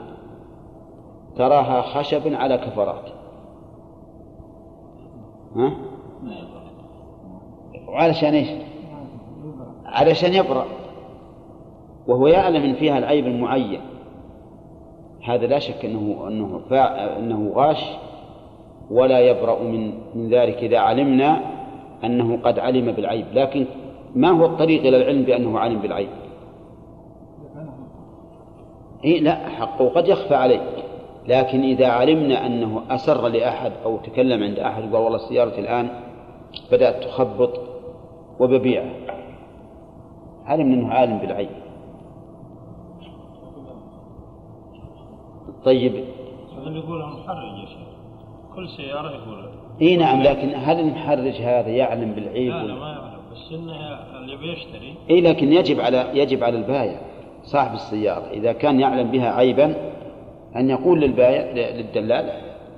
تراها خشب على كفرات ها؟ وعلشان إيش؟ علشان يبرأ وهو يعلم إن فيها العيب المعين هذا لا شك إنه إنه إنه غاش ولا يبرأ من من ذلك إذا علمنا أنه قد علم بالعيب لكن ما هو الطريق إلى العلم بأنه علم بالعيب؟ إيه لا حقه قد يخفى عليه لكن إذا علمنا أنه أسر لأحد أو تكلم عند أحد وقال والله سيارتي الآن بدأت تخبط وببيعها. علمنا أنه عالم بالعيب طيب. يقول محرج يا شيخ. كل سيارة يقول إي نعم لكن هل المحرج هذا يعلم بالعيب لا لا ما يعلم. بس إنه اللي بيشتري. إي لكن يجب على يجب على البائع صاحب السيارة. إذا كان يعلم بها عيبا أن يقول للبائع للدلال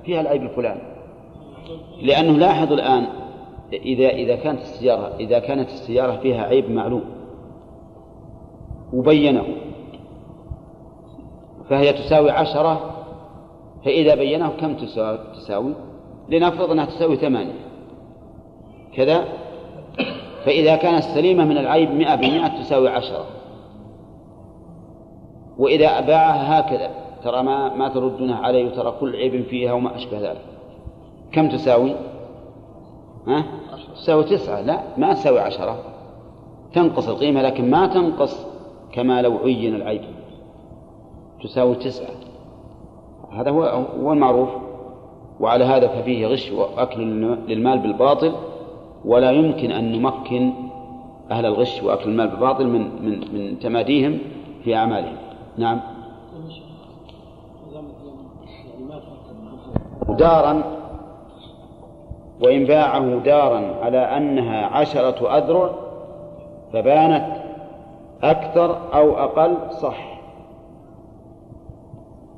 فيها العيب الفلاني. لأنه لاحظ الآن إذا إذا كانت السيارة إذا كانت السيارة فيها عيب معلوم. وبينه. فهي تساوي عشرة. فإذا بينه كم تساوي؟ لنفرض أنها تساوي ثمانية. كذا؟ فإذا كانت سليمة من العيب مئة بمئة تساوي عشرة. وإذا باعها هكذا. ترى ما ما تردونها علي وترى كل عيب فيها وما أشبه ذلك. كم تساوي؟ ها؟ تساوي تسعة. لا ما تساوي عشرة. تنقص القيمة لكن ما تنقص كما لو عين العيب. تساوي تسعة. هذا هو هو المعروف. وعلى هذا ففيه غش وأكل للمال بالباطل. ولا يمكن أن نمكن أهل الغش وأكل المال بالباطل من من من تماديهم في أعمالهم. نعم. دارا وإن باعه دارا على أنها عشرة أذرع فبانت أكثر أو أقل صح.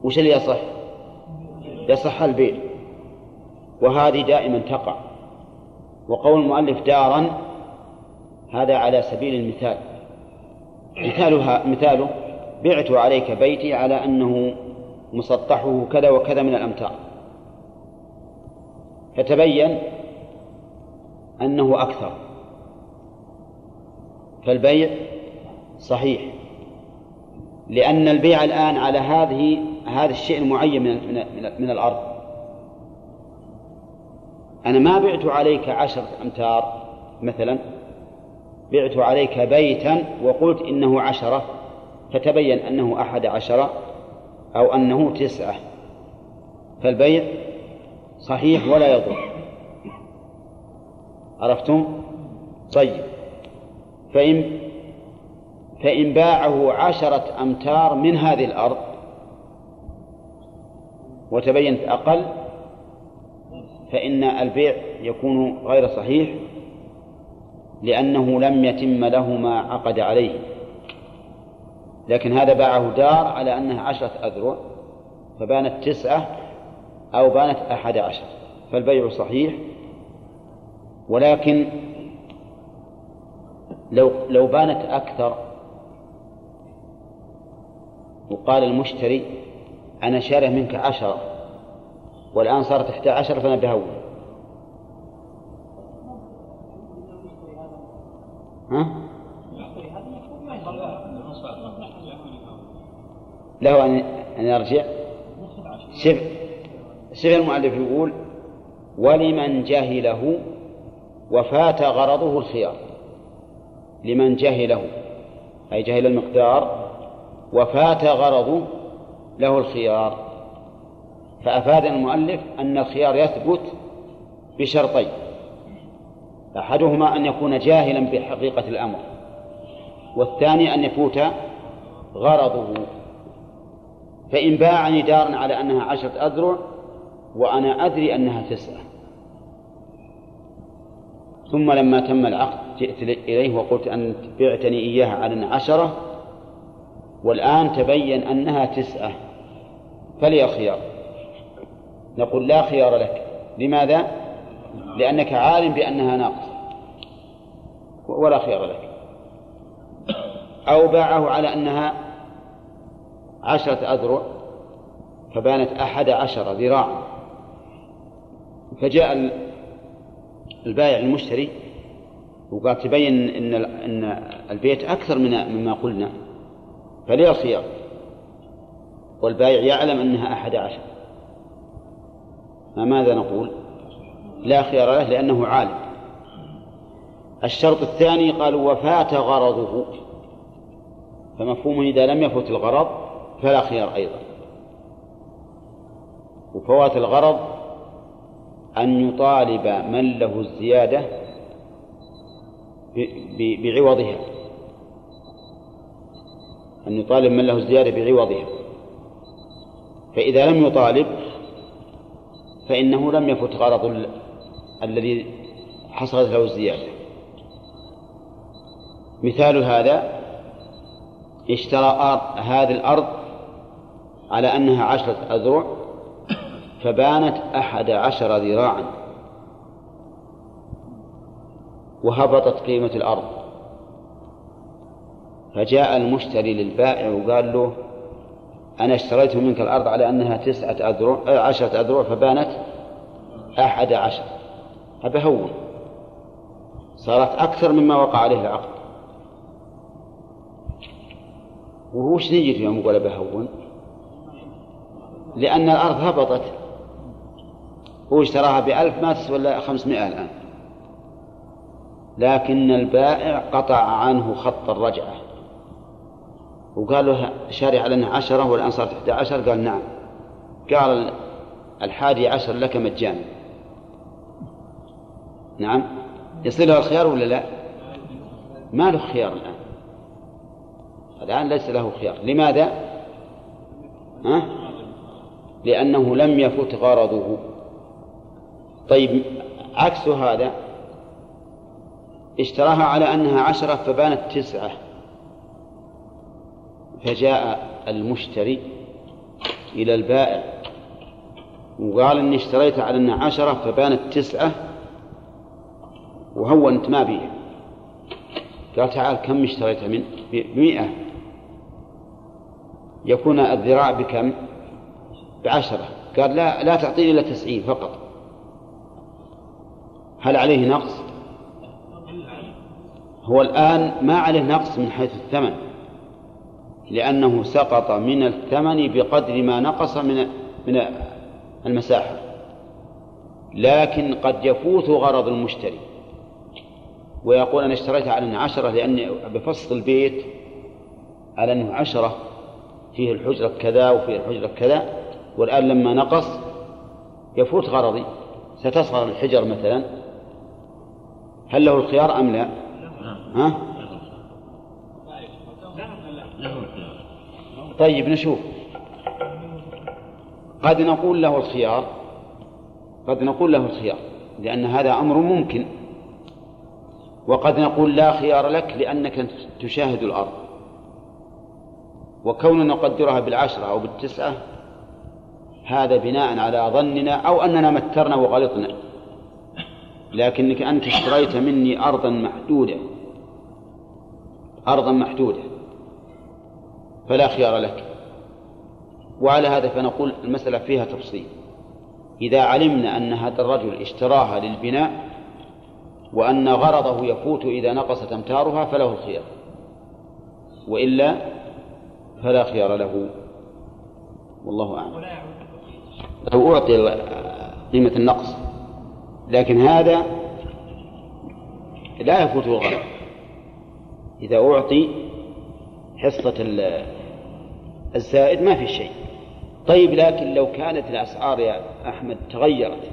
وش اللي يصح؟ يصح البيع. وهذه دائما تقع. وقول المؤلف دارا هذا على سبيل المثال. مثالها مثاله بعت عليك بيتي على أنه مسطحه كذا وكذا من الأمتار. فتبين أنه أكثر. فالبيع صحيح لأن البيع الآن على هذه هذا الشيء المعين من من, من الأرض. أنا ما بعت عليك عشرة أمتار مثلا بعت عليك بيتا وقلت إنه عشرة فتبين أنه أحد عشر أو أنه تسعة. فالبيع صحيح ولا يضر. عرفتم؟ طيب. فإن فإن باعه عشرة أمتار من هذه الأرض وتبينت أقل فإن البيع يكون غير صحيح لأنه لم يتم له ما عقد عليه. لكن هذا باعه دار على أنها عشرة أذرع فبانت تسعة أو بانت أحد عشر فالبيع صحيح ولكن لو لو بانت أكثر وقال المشتري أنا شاره منك عشرة والآن صارت إحدى عشر فأنا بهون ها؟ له أن أن يرجع؟ شف. شف المؤلف يقول ولمن جهله وفات غرضه الخيار. لمن جهله أي جهل المقدار وفات غرضه له الخيار. فأفاد المؤلف أن الخيار يثبت بشرطين أحدهما أن يكون جاهلا بحقيقة الأمر والثاني أن يفوت غرضه. فإن باعني دارا على أنها عشرة أذرع وأنا أدري أنها تسعة. ثم لما تم العقد جئت إليه وقلت أن بعتني إياها على عشرة والآن تبين أنها تسعة. فلي خيار نقول لا خيار لك. لماذا؟ لأنك عالم بأنها ناقصة. ولا خيار لك. أو باعه على أنها عشرة أذرع فبانت أحد عشر ذراعا. فجاء البائع المشتري وقال تبين إن إن البيت أكثر من مما قلنا فليه الخيار والبائع يعلم أنها أحد عشر. فماذا نقول؟ لا خيار له لأنه عالم. الشرط الثاني قالوا وفات غرضه. فمفهومه إذا لم يفت الغرض فلا خيار أيضا. وفوات الغرض أن يطالب من له الزيادة بعوضها. أن يطالب من له الزيادة بعوضها. فإذا لم يطالب فإنه لم يفت غرض الذي حصلت له الزيادة. مثال هذا اشترى هذه الأرض على أنها عشرة أذرع. فبانت أحد عشر ذراعا. وهبطت قيمة الأرض. فجاء المشتري للبائع وقال له أنا اشتريت منك الأرض على أنها تسعة أذرع عشرة أذرع فبانت أحد عشر. هذا هون صارت أكثر مما وقع عليه العقد. وهو إيش نيته يوم قال بهون؟ لأن الأرض هبطت. هو اشتراها بألف ما تسوى إلا خمسمائة الآن؟ لكن البائع قطع عنه خط الرجعة. وقال له شاري على أنها عشرة والآن صارت إحدى عشر قال نعم. قال الحادي عشر لك مجانا. نعم. يصير له الخيار ولا لا؟ ما له خيار الآن. الآن ليس له خيار. لماذا؟ ها؟ لأنه لم يفت غرضه. طيب عكس هذا اشتراها على أنها عشرة فبانت تسعة. فجاء المشتري إلى البائع وقال إني اشتريتها على أنها عشرة فبانت تسعة وهونت ما بيها قال تعال كم اشتريتها من؟ بمئة يكون الذراع بكم؟ بعشرة. قال لا لا تعطيني إلا تسعين فقط. هل عليه نقص؟ هو الآن ما عليه نقص من حيث الثمن لأنه سقط من الثمن بقدر ما نقص من من المساحة. لكن قد يفوت غرض المشتري. ويقول أنا اشتريتها على أنها عشرة لأني بفصل البيت على أنه عشرة. فيه الحجرة كذا وفيه الحجرة كذا. والآن لما نقص يفوت غرضي. ستصغر الحجر مثلا. هل له الخيار أم لا؟ ها؟ طيب نشوف. قد نقول له الخيار. قد نقول له الخيار لأن هذا أمر ممكن. وقد نقول لا خيار لك لأنك تشاهد الأرض. وكوننا نقدرها بالعشرة أو بالتسعة هذا بناء على ظننا أو أننا مترنا وغلطنا. لكنك أنت اشتريت مني أرضا محدودة. أرضا محدودة. فلا خيار لك. وعلى هذا فنقول المسألة فيها تفصيل. إذا علمنا أن هذا الرجل اشتراها للبناء وأن غرضه يفوت إذا نقصت أمتارها فله الخيار. وإلا فلا خيار له. والله أعلم. لو أعطي قيمة النقص لكن هذا لا يفوته الغرض إذا أعطي حصة الزائد ما في شيء. طيب لكن لو كانت الأسعار يا أحمد تغيرت.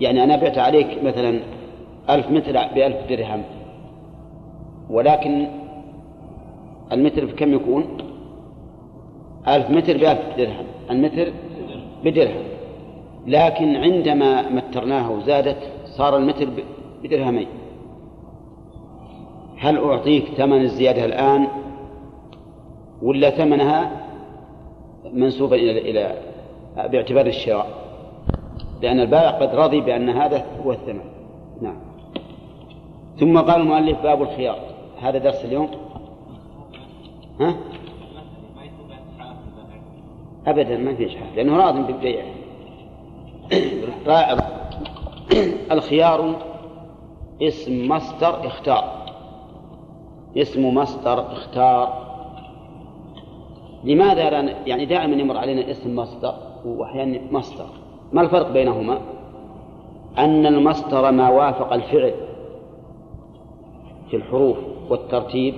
يعني أنا بعت عليك مثلا ألف متر بألف درهم. ولكن المتر بكم يكون؟ ألف متر بألف درهم. المتر بدرهم. لكن عندما مترناه وزادت صار المتر بدرهمين. هل أعطيك ثمن الزيادة الآن ولا ثمنها منسوبا إلى إلى باعتبار الشراء؟ لأن البائع قد رضي بأن هذا هو الثمن. نعم. ثم قال المؤلف باب الخيار. هذا درس اليوم؟ ها؟ أبدا ما في إشحاف لأنه راض بالبيع. الخيار اسم مصدر اختار. اسم مصدر اختار. لماذا لا يعني دائما يمر علينا اسم مصدر واحيانا مصدر. ما الفرق بينهما؟ أن المصدر ما وافق الفعل في الحروف والترتيب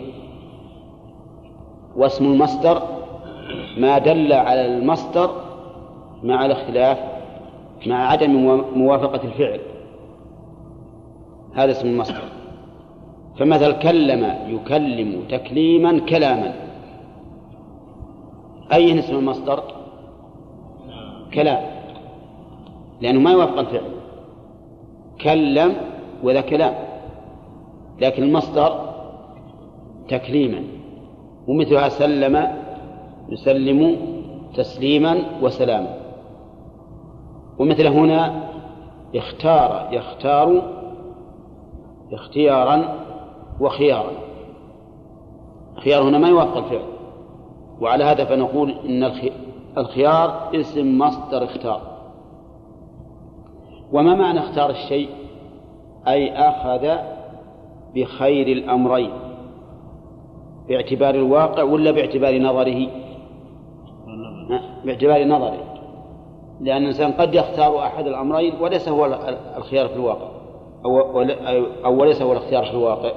واسم المصدر ما دل على المصدر مع الاختلاف مع عدم موافقة الفعل. هذا اسم المصدر. فمثل كلم يكلم تكليما كلاما. أي اسم المصدر؟ كلام. لأنه ما يوافق الفعل. كلم وذا كلام. لكن المصدر تكليما. ومثلها سلم يسلم تسليما وسلاما. ومثل هنا اختار يختار اختيارا وخيارا. خيار هنا ما يوافق الفعل. وعلى هذا فنقول إن الخيار اسم مصدر اختار. وما معنى اختار الشيء؟ أي أخذ بخير الأمرين. باعتبار الواقع ولا باعتبار نظره؟ باعتبار نظره. لأن الإنسان قد يختار أحد الأمرين وليس هو الخيار في الواقع. أو, أو وليس هو الاختيار في الواقع.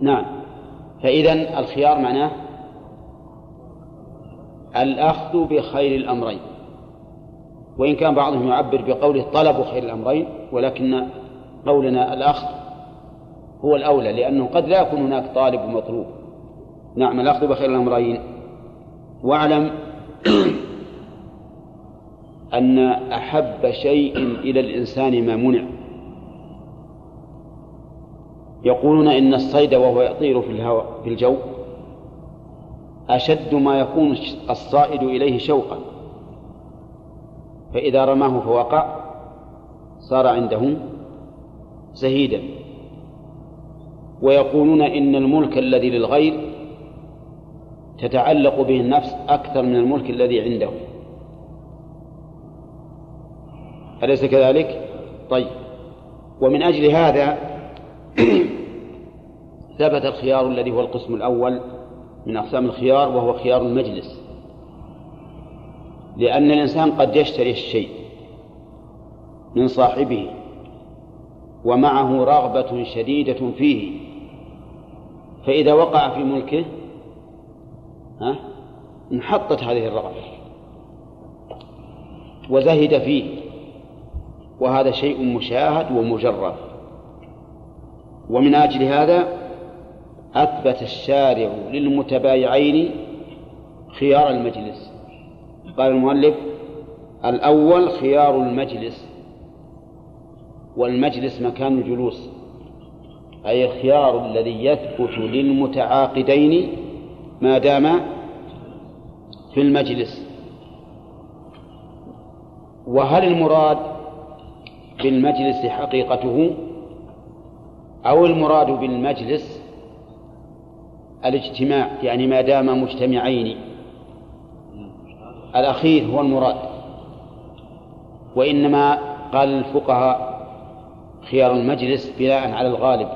نعم. فإذا الخيار معناه الأخذ بخير الأمرين. وإن كان بعضهم يعبر بقوله طلب خير الأمرين ولكن قولنا الأخذ هو الأولى لأنه قد لا يكون هناك طالب ومطلوب نعم الأخذ بخير الأمرين. واعلم [CLEARS THROAT] أن أحب شيء إلى الإنسان ما منع. يقولون إن الصيد وهو يطير في الهواء في الجو أشد ما يكون الصائد إليه شوقا. فإذا رماه فوقع صار عنده زهيدا. ويقولون إن الملك الذي للغير تتعلق به النفس أكثر من الملك الذي عنده. أليس كذلك؟ طيب. ومن أجل هذا [CLEARS THROAT] ثبت الخيار الذي هو القسم الأول من أقسام الخيار وهو خيار المجلس. لأن الإنسان قد يشتري الشيء من صاحبه ومعه رغبة شديدة فيه. فإذا وقع في ملكه ها انحطت هذه الرغبة وزهد فيه. وهذا شيء مشاهد ومجرب ومن أجل هذا أثبت الشارع للمتبايعين خيار المجلس. قال المؤلف الأول خيار المجلس والمجلس مكان الجلوس أي الخيار الذي يثبت للمتعاقدين ما دام في المجلس. وهل المراد بالمجلس حقيقته أو المراد بالمجلس الاجتماع يعني ما دام مجتمعين. الأخير هو المراد. وإنما قال الفقهاء خيار المجلس بناء على الغالب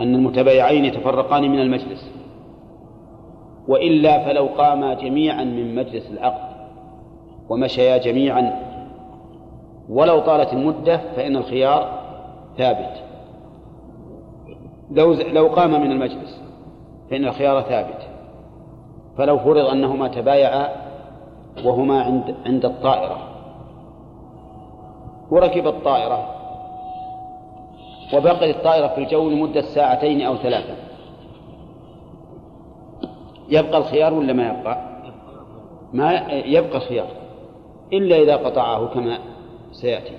أن المتبايعين يتفرقان من المجلس. وإلا فلو قاما جميعا من مجلس العقد ومشيا جميعا ولو طالت المدة فإن الخيار ثابت. لو لو قام من المجلس فإن الخيار ثابت. فلو فرض أنهما تبايعا وهما عند عند الطائرة. وركب الطائرة وبقي الطائرة في الجو لمدة ساعتين أو ثلاثة. يبقى الخيار ولا ما يبقى؟ ما يبقى الخيار. إلا إذا قطعه كما سيأتي.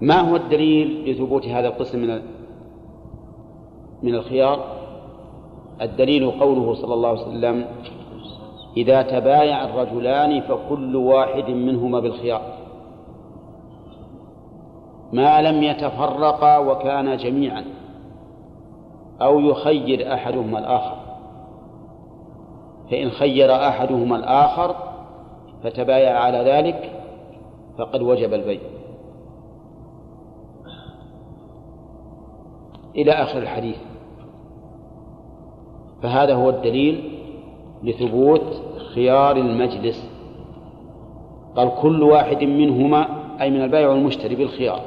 ما هو الدليل لثبوت هذا القسم من من الخيار؟ الدليل قوله صلى الله عليه وسلم إذا تبايع الرجلان فكل واحد منهما بالخيار. ما لم يتفرقا وكانا جميعا أو يخير أحدهما الآخر. فإن خير أحدهما الآخر فتبايع على ذلك فقد وجب البيع. إلى آخر الحديث. فهذا هو الدليل لثبوت خيار المجلس. قال كل واحد منهما أي من البائع والمشتري بالخيار.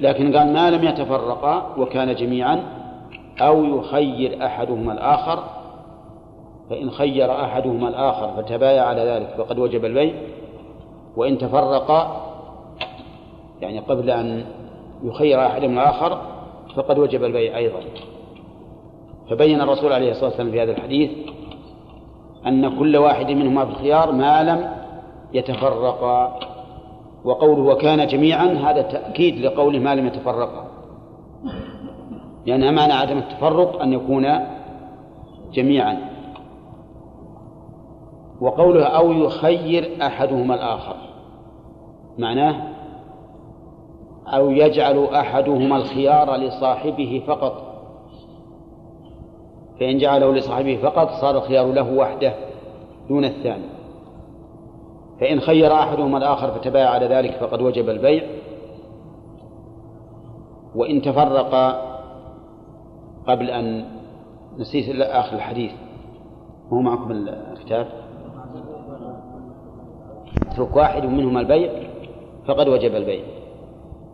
لكن قال ما لم يتفرقا وكان جميعا أو يخير أحدهما الآخر فإن خير أحدهما الآخر فتبايع على ذلك فقد وجب البيع. وإن تفرقا يعني قبل أن يخير أحدهما الآخر فقد وجب البيع أيضا. فبين الرسول عليه الصلاة والسلام في هذا الحديث أن كل واحد منهما في الخيار ما لم يتفرقا وقوله وكان جميعا هذا تأكيد لقوله ما لم يتفرقا لأن معنى عدم التفرق أن يكون جميعا. وقوله أو يخير أحدهما الآخر. معناه أو يجعل أحدهما الخيار لصاحبه فقط. فإن جعله لصاحبه فقط صار الخيار له وحده دون الثاني. فإن خير أحدهما الآخر فتبايع على ذلك فقد وجب البيع. وإن تفرق قبل أن نسيت آخر الحديث هو معكم الكتاب؟ اترك واحد منهما البيع. فقد وجب البيع.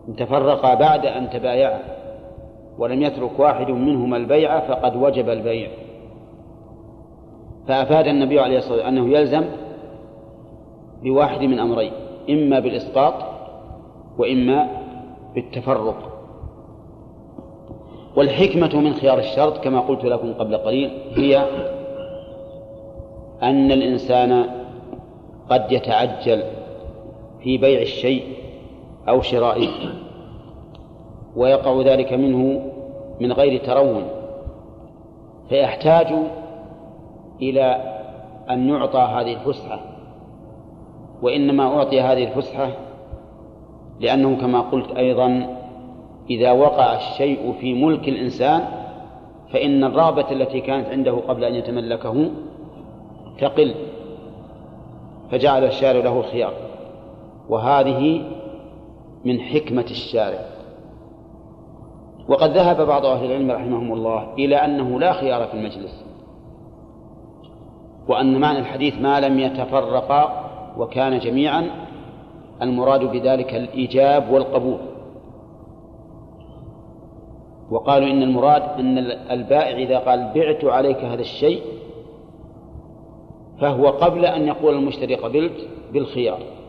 إن تفرقا بعد أن تبايعا ولم يترك واحد منهما البيع فقد وجب البيع. فأفاد النبي عليه الصلاة والسلام أنه يلزم بواحد من أمرين إما بالإسقاط وإما بالتفرق. والحكمة من خيار الشرط كما قلت لكم قبل قليل هي أن الإنسان قد يتعجل في بيع الشيء أو شرائه. ويقع ذلك منه من غير ترون. فيحتاج إلى أن يعطى هذه الفسحة. وإنما أعطي هذه الفسحة لأنه كما قلت أيضا إذا وقع الشيء في ملك الإنسان فإن الرغبة التي كانت عنده قبل أن يتملكه تقل فجعل الشارع له الخيار وهذه من حكمة الشارع. وقد ذهب بعض أهل العلم رحمهم الله إلى أنه لا خيار في المجلس وأن معنى الحديث ما لم يتفرقا وكان جميعا المراد بذلك الإيجاب والقبول. وقالوا إن المراد أن البائع إذا قال بعت عليك هذا الشيء فهو قبل أن يقول المشتري قبلت بالخيار.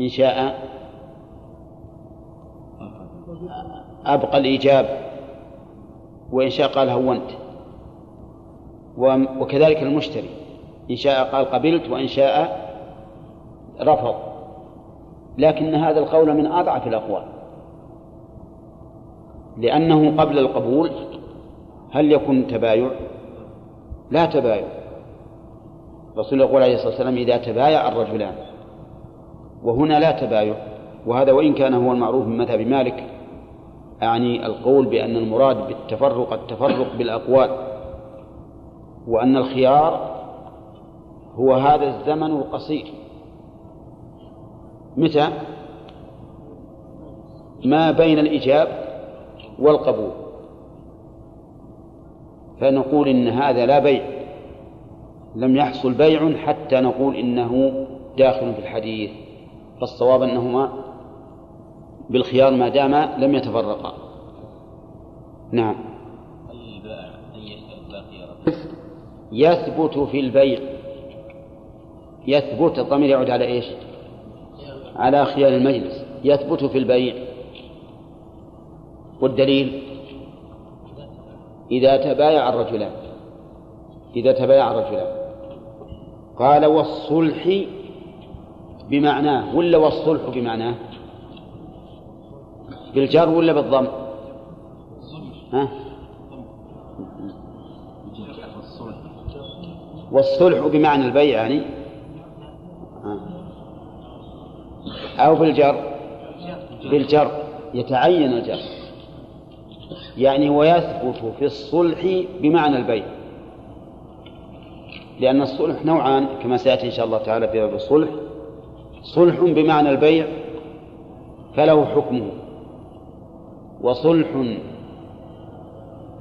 إن شاء أبقى الإيجاب وإن شاء قال هونت وكذلك المشتري إن شاء قال قبلت وإن شاء رفض. لكن هذا القول من أضعف الأقوال. لأنه قبل القبول هل يكون تبايع؟ لا تبايع. الرسول يقول عليه الصلاة والسلام إذا تبايع الرجلان. وهنا لا تبايع وهذا وإن كان هو المعروف من مذهب مالك أعني القول بأن المراد بالتفرق التفرق بالأقوال وأن الخيار هو هذا الزمن القصير. متى؟ ما بين الإجاب والقبول. فنقول إن هذا لا بيع لم يحصل بيع حتى نقول إنه داخل في الحديث. فالصواب أنهما بالخيار ما دام لم يتفرقا. نعم. يثبت في البيع. يثبت الضمير يعود على إيش؟ على خيار المجلس. يثبت في البيع. والدليل؟ إذا تبايع الرجلان. إذا تبايع الرجلان. قال والصلح بمعناه ولا والصلح بمعناه؟ بالجر ولا بالضم؟ ها؟ والصلح بمعنى البيع يعني؟ أو بالجر؟ بالجر يتعين الجر. يعني ويثبت في الصلح بمعنى البيع. لأن الصلح نوعان كما سيأتي إن شاء الله تعالى في باب الصلح. صلح بمعنى البيع فله حكمه. وصلح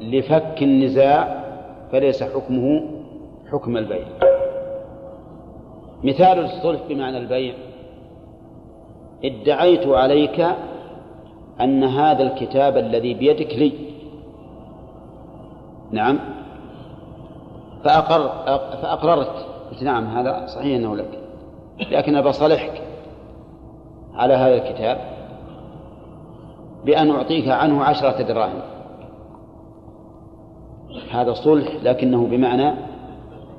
لفك النزاع فليس حكمه حكم البيع. مثال الصلح بمعنى البيع ادعيت عليك أن هذا الكتاب الذي بيدك لي. نعم. فأقر فأقررت. قلت نعم هذا صحيح أنه لك. لكن أبى أصالحك على هذا الكتاب بأن أعطيك عنه عشرة دراهم. هذا صلح لكنه بمعنى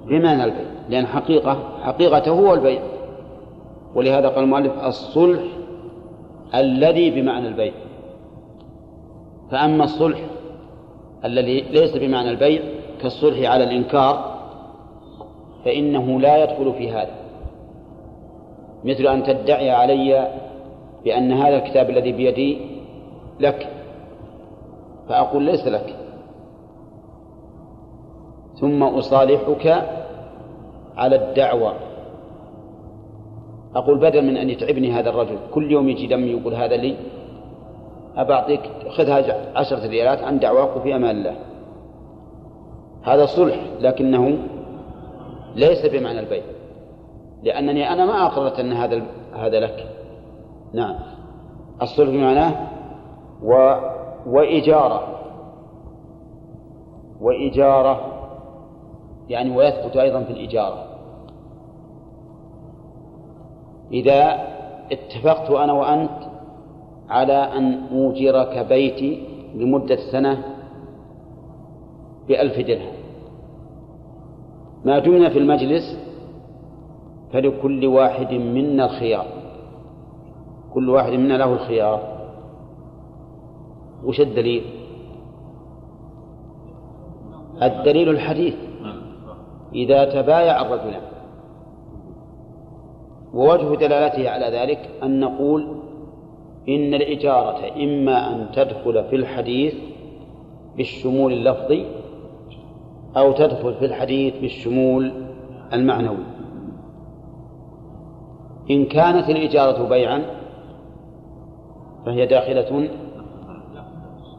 بمعنى البيع لأن حقيقة حقيقته هو البيع. ولهذا قال المؤلف الصلح الذي بمعنى البيع. فأما الصلح الذي ليس بمعنى البيع كالصلح على الإنكار فإنه لا يدخل في هذا. مثل أن تدعي علي بأن هذا الكتاب الذي بيدي لك. فأقول ليس لك. ثم أصالحك على الدعوة. أقول بدل من أن يتعبني هذا الرجل كل يوم يجي دم يقول هذا لي أبعطيك خذها عشرة ريالات عن دعواك في أمان الله. هذا صلح لكنه ليس بمعنى البيع. لأنني أنا ما أقررت أن هذا هذا لك. نعم. الصلح بمعناه و وإجارة. وإجارة يعني ويثبت أيضا في الإجارة. إذا اتفقت أنا وأنت على أن أوجرك بيتي لمدة سنة بألف درهم. ما دمنا في المجلس فلكل واحد منا الخيار. كل واحد منا له الخيار. وش الدليل؟ الدليل الحديث. إذا تبايع الرجلان ووجه دلالته على ذلك أن نقول إن الإجارة إما أن تدخل في الحديث بالشمول اللفظي أو تدخل في الحديث بالشمول المعنوي. إن كانت الإجارة بيعا فهي داخلة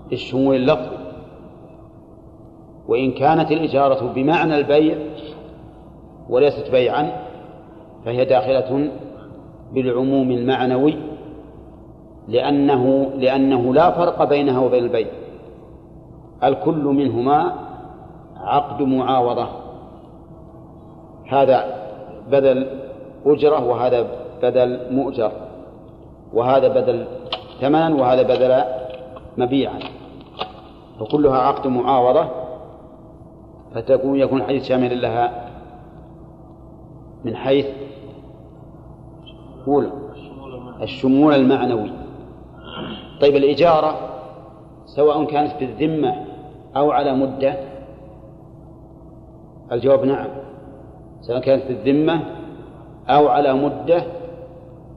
في الشمول اللفظي. وإن كانت الإجارة بمعنى البيع وليست بيعا فهي داخلة بالعموم المعنوي لأنه لأنه لا فرق بينها وبين البيع. الكل منهما عقد معاوضة. هذا بدل أجرة وهذا بدل مؤجر وهذا بدل ثمنا وهذا بدل مبيعا. فكلها عقد معاوضة فتكون يكون الحديث شاملا لها من حيث الشمول المعنوي. طيب الإجارة سواء كانت في الذمة أو على مدة؟ الجواب نعم. سواء كانت في الذمة أو على مدة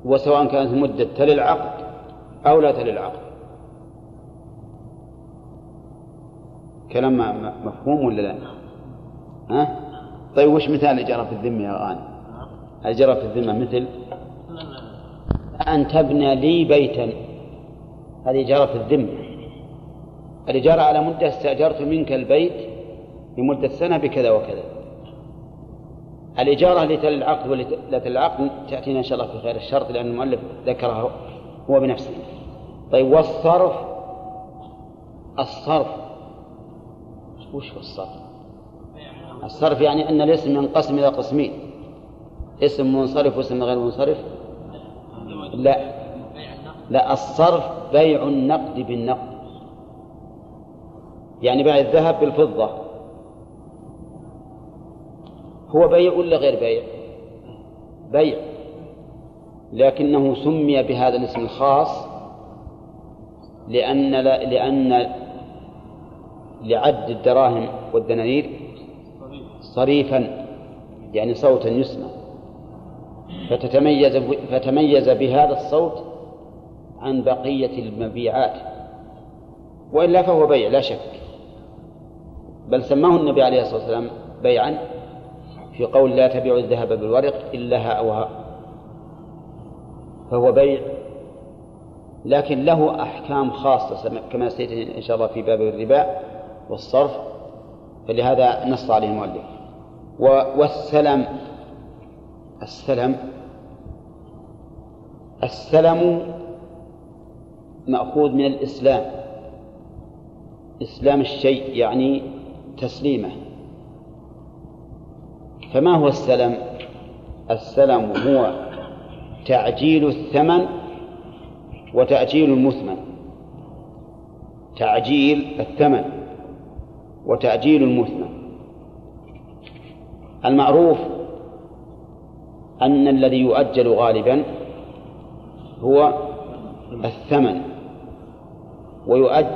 وسواء كانت المدة تلي العقد أو لا تلي العقد كلام مفهوم ولا لا؟ ها؟ طيب وش مثال الإجارة في الذمة يا غانم؟ الإجارة في الذمة مثل أن تبنى لي بيتا هذه إجارة في الذمة الإجارة على مدة استأجرت منك البيت لمدة سنة بكذا وكذا الإجارة لتل العقد ولتل العقد تأتينا إن شاء الله في خير الشرط لأن المؤلف ذكرها هو بنفسه. طيب والصرف؟ الصرف. وش هو الصرف؟ الصرف يعني أن الاسم ينقسم إلى قسمين. اسم منصرف واسم غير منصرف؟ لا. لا الصرف بيع النقد بالنقد. يعني بيع الذهب بالفضة. هو بيع ولا غير بيع؟ بيع. لكنه سمي بهذا الاسم الخاص لأن لأن لعد الدراهم والدنانير صريفا يعني صوتا يسمع. فتتميز فتميز بهذا الصوت عن بقية المبيعات. وإلا فهو بيع لا شك. بل سماه النبي عليه الصلاة والسلام بيعا. في قول لا تبيع الذهب بالورق إلا ها أو ها. فهو بيع لكن له أحكام خاصة كما سيأتي إن شاء الله في باب الربا والصرف فلهذا نص عليه المؤلف. والسلم السلم السلم مأخوذ من الإسلام. إسلام الشيء يعني تسليمه. فما هو السلم؟ السلم هو تعجيل الثمن وتأجيل المثمن. تعجيل الثمن وتأجيل المثمن. المعروف أن الذي يؤجل غالبا هو الثمن ويؤج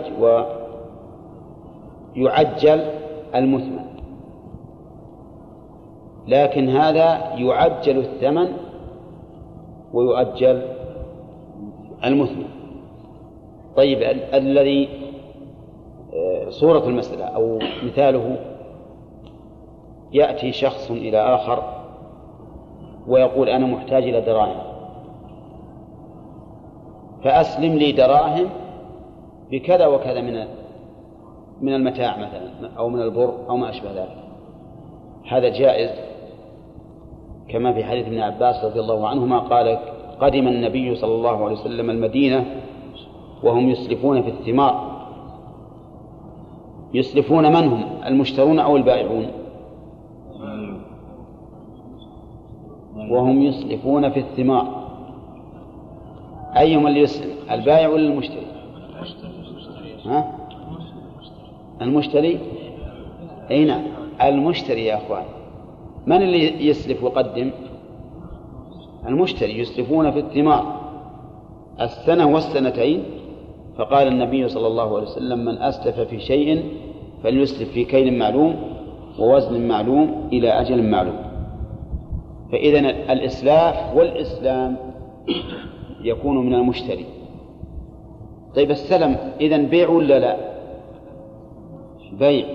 ويعجل المثمن. لكن هذا يعجل الثمن ويؤجل المثمن. طيب ال- الذي آه، صورة المسألة أو مثاله يأتي شخص إلى آخر ويقول أنا محتاج إلى دراهم. فأسلم لي دراهم بكذا وكذا من من المتاع مثلا أو من البر أو ما أشبه ذلك. هذا جائز؟ كما في حديث ابن عباس رضي الله عنهما قال قدم النبي صلى الله عليه وسلم المدينة وهم يسلفون في الثمار. يسلفون من هم؟ المشترون أو البائعون؟ وهم يسلفون في الثمار. أيهم اللي يسلف؟ البائع ولا المشتري؟ ها؟ المشتري. أي نعم المشتري يا أخوان. من اللي يسلف ويقدم المشتري يسلفون في الثمار. السنة والسنتين. فقال النبي صلى الله عليه وسلم من أسلف في شيء فليسلف في كيل معلوم ووزن معلوم إلى أجل معلوم. فإذا الإسلاف والإسلام يكون من المشتري. طيب السلم إذا بيع ولا لا؟ بيع.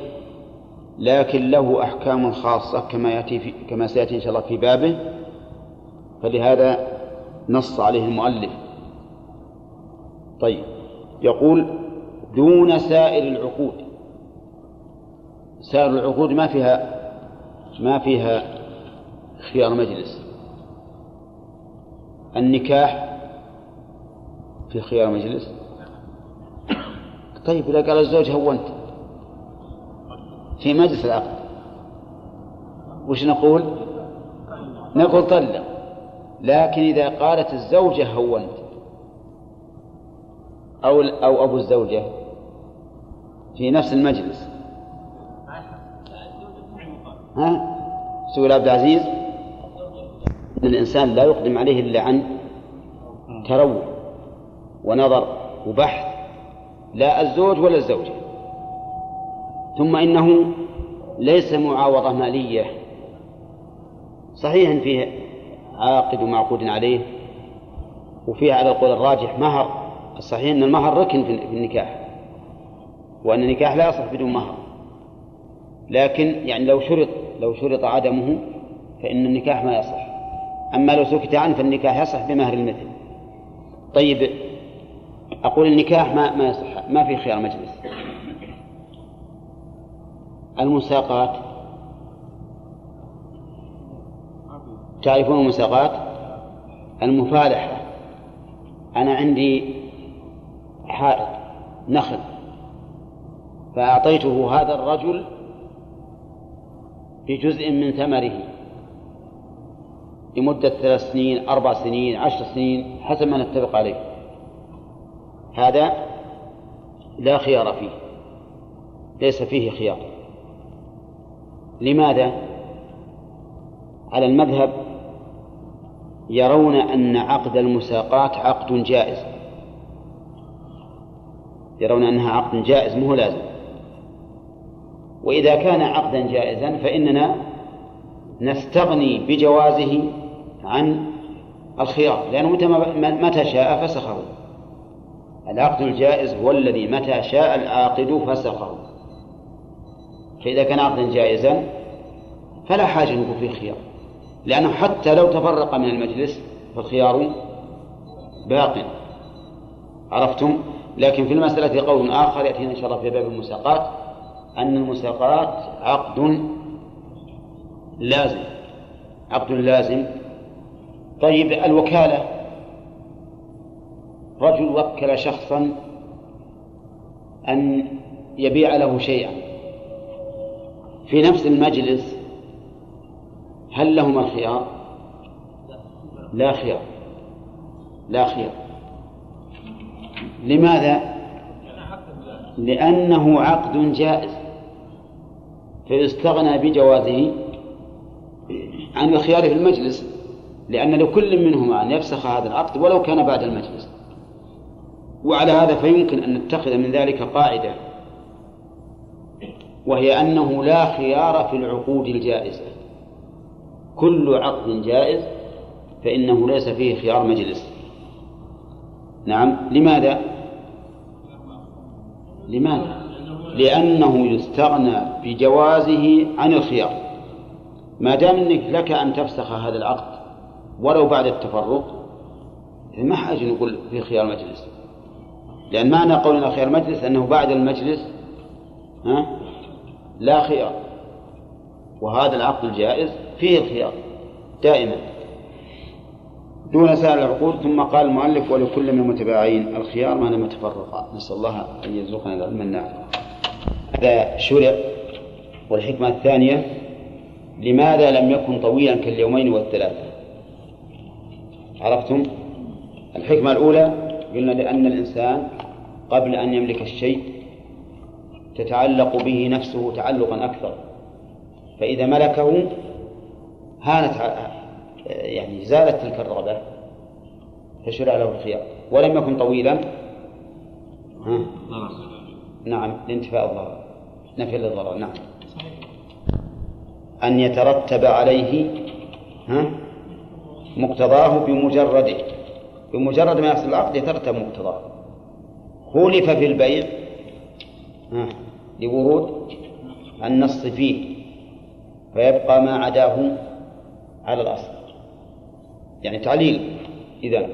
لكن له أحكام خاصة كما يأتي في كما سيأتي إن شاء الله في بابه. فلهذا نص عليه المؤلف. طيب يقول دون سائر العقود. سائر العقود ما فيها ما فيها خيار مجلس. النكاح في خيار مجلس. طيب إذا قال الزوج هونت. في مجلس العقد. وش نقول؟ نقول طلق. لكن إذا قالت الزوجة هونت. أو أو أبو الزوجة. في نفس المجلس. ها؟ سؤال عبد العزيز. أن الإنسان لا يقدم عليه إلا عن تروع ونظر وبحث. لا الزوج ولا الزوجة. ثم إنه ليس معاوضة مالية. صحيح فيه عاقد ومعقود عليه وفيه على القول الراجح مهر. الصحيح أن المهر ركن في النكاح وأن النكاح لا يصح بدون مهر. لكن يعني لو شرط لو شرط عدمه فإن النكاح ما يصح. أما لو سكت عنه فالنكاح يصح بمهر المثل. طيب أقول النكاح ما ما يصح ما في خيار مجلس. المساقات. تعرفون المساقات؟ المفالحة. أنا عندي حائط نخل. فأعطيته هذا الرجل بجزء من ثمره. لمدة ثلاث سنين أربع سنين عشر سنين حسب ما نتفق عليه. هذا لا خيار فيه. ليس فيه خيار. لماذا؟ على المذهب يرون أن عقد المساقات عقد جائز. يرون أنها عقد جائز مو لازم. وإذا كان عقدا جائزا فإننا نستغني بجوازه عن الخيار لأنه متى متى شاء فسخه. العقد الجائز هو الذي متى شاء العاقد فسخه. فإذا كان عقدا جائزا فلا حاجة نقول فيه خيار. لأنه حتى لو تفرق من المجلس فالخيار باق عرفتم؟ لكن في المسألة قول آخر يأتينا إن شاء الله في باب المساقات أن المساقات عقد لازم. عقد لازم. طيب الوكالة. رجل وكل شخصا أن يبيع له شيئا. في نفس المجلس هل لهما الخيار؟ لا خيار. لا خيار. لماذا؟ لأنه عقد جائز. فيستغنى بجوازه عن الخيار في المجلس لأن لكل منهما أن يفسخ هذا العقد ولو كان بعد المجلس. وعلى هذا فيمكن أن نتخذ من ذلك قاعدة. وهي أنه لا خيار في العقود الجائزة. كل عقد جائز فإنه ليس فيه خيار مجلس. نعم لماذا؟ لماذا؟ لأنه يستغنى بجوازه عن الخيار. ما دام إنك لك أن تفسخ هذا العقد ولو بعد التفرق ما حاجة نقول في خيار مجلس. لأن معنى قولنا خيار مجلس أنه بعد المجلس ها؟ لا خيار. وهذا العقد الجائز فيه الخيار دائما. دون سائر العقود ثم قال المؤلف ولكل من المتباعين الخيار ما لم يتفرقا. نسأل الله أن يرزقنا العلم النافع. هذا شرع والحكمة الثانية لماذا لم يكن طويلا كاليومين والثلاثة؟ عرفتم؟ الحكمة الأولى قلنا لأن الإنسان قبل أن يملك الشيء تتعلق به نفسه تعلقا أكثر. فإذا ملكه هانت يعني زالت تلك الرغبة فشرع له الخيار. ولم يكن طويلا. ها؟ نعم لانتفاء الضرر. نفي للضرر نعم. أن يترتب عليه ها؟ مقتضاه بمجرده. بمجرد ما يحصل العقد يترتب مقتضاه. خولف في البيع لورود النص فيه فيبقى ما عداه على الأصل. يعني تعليل إذا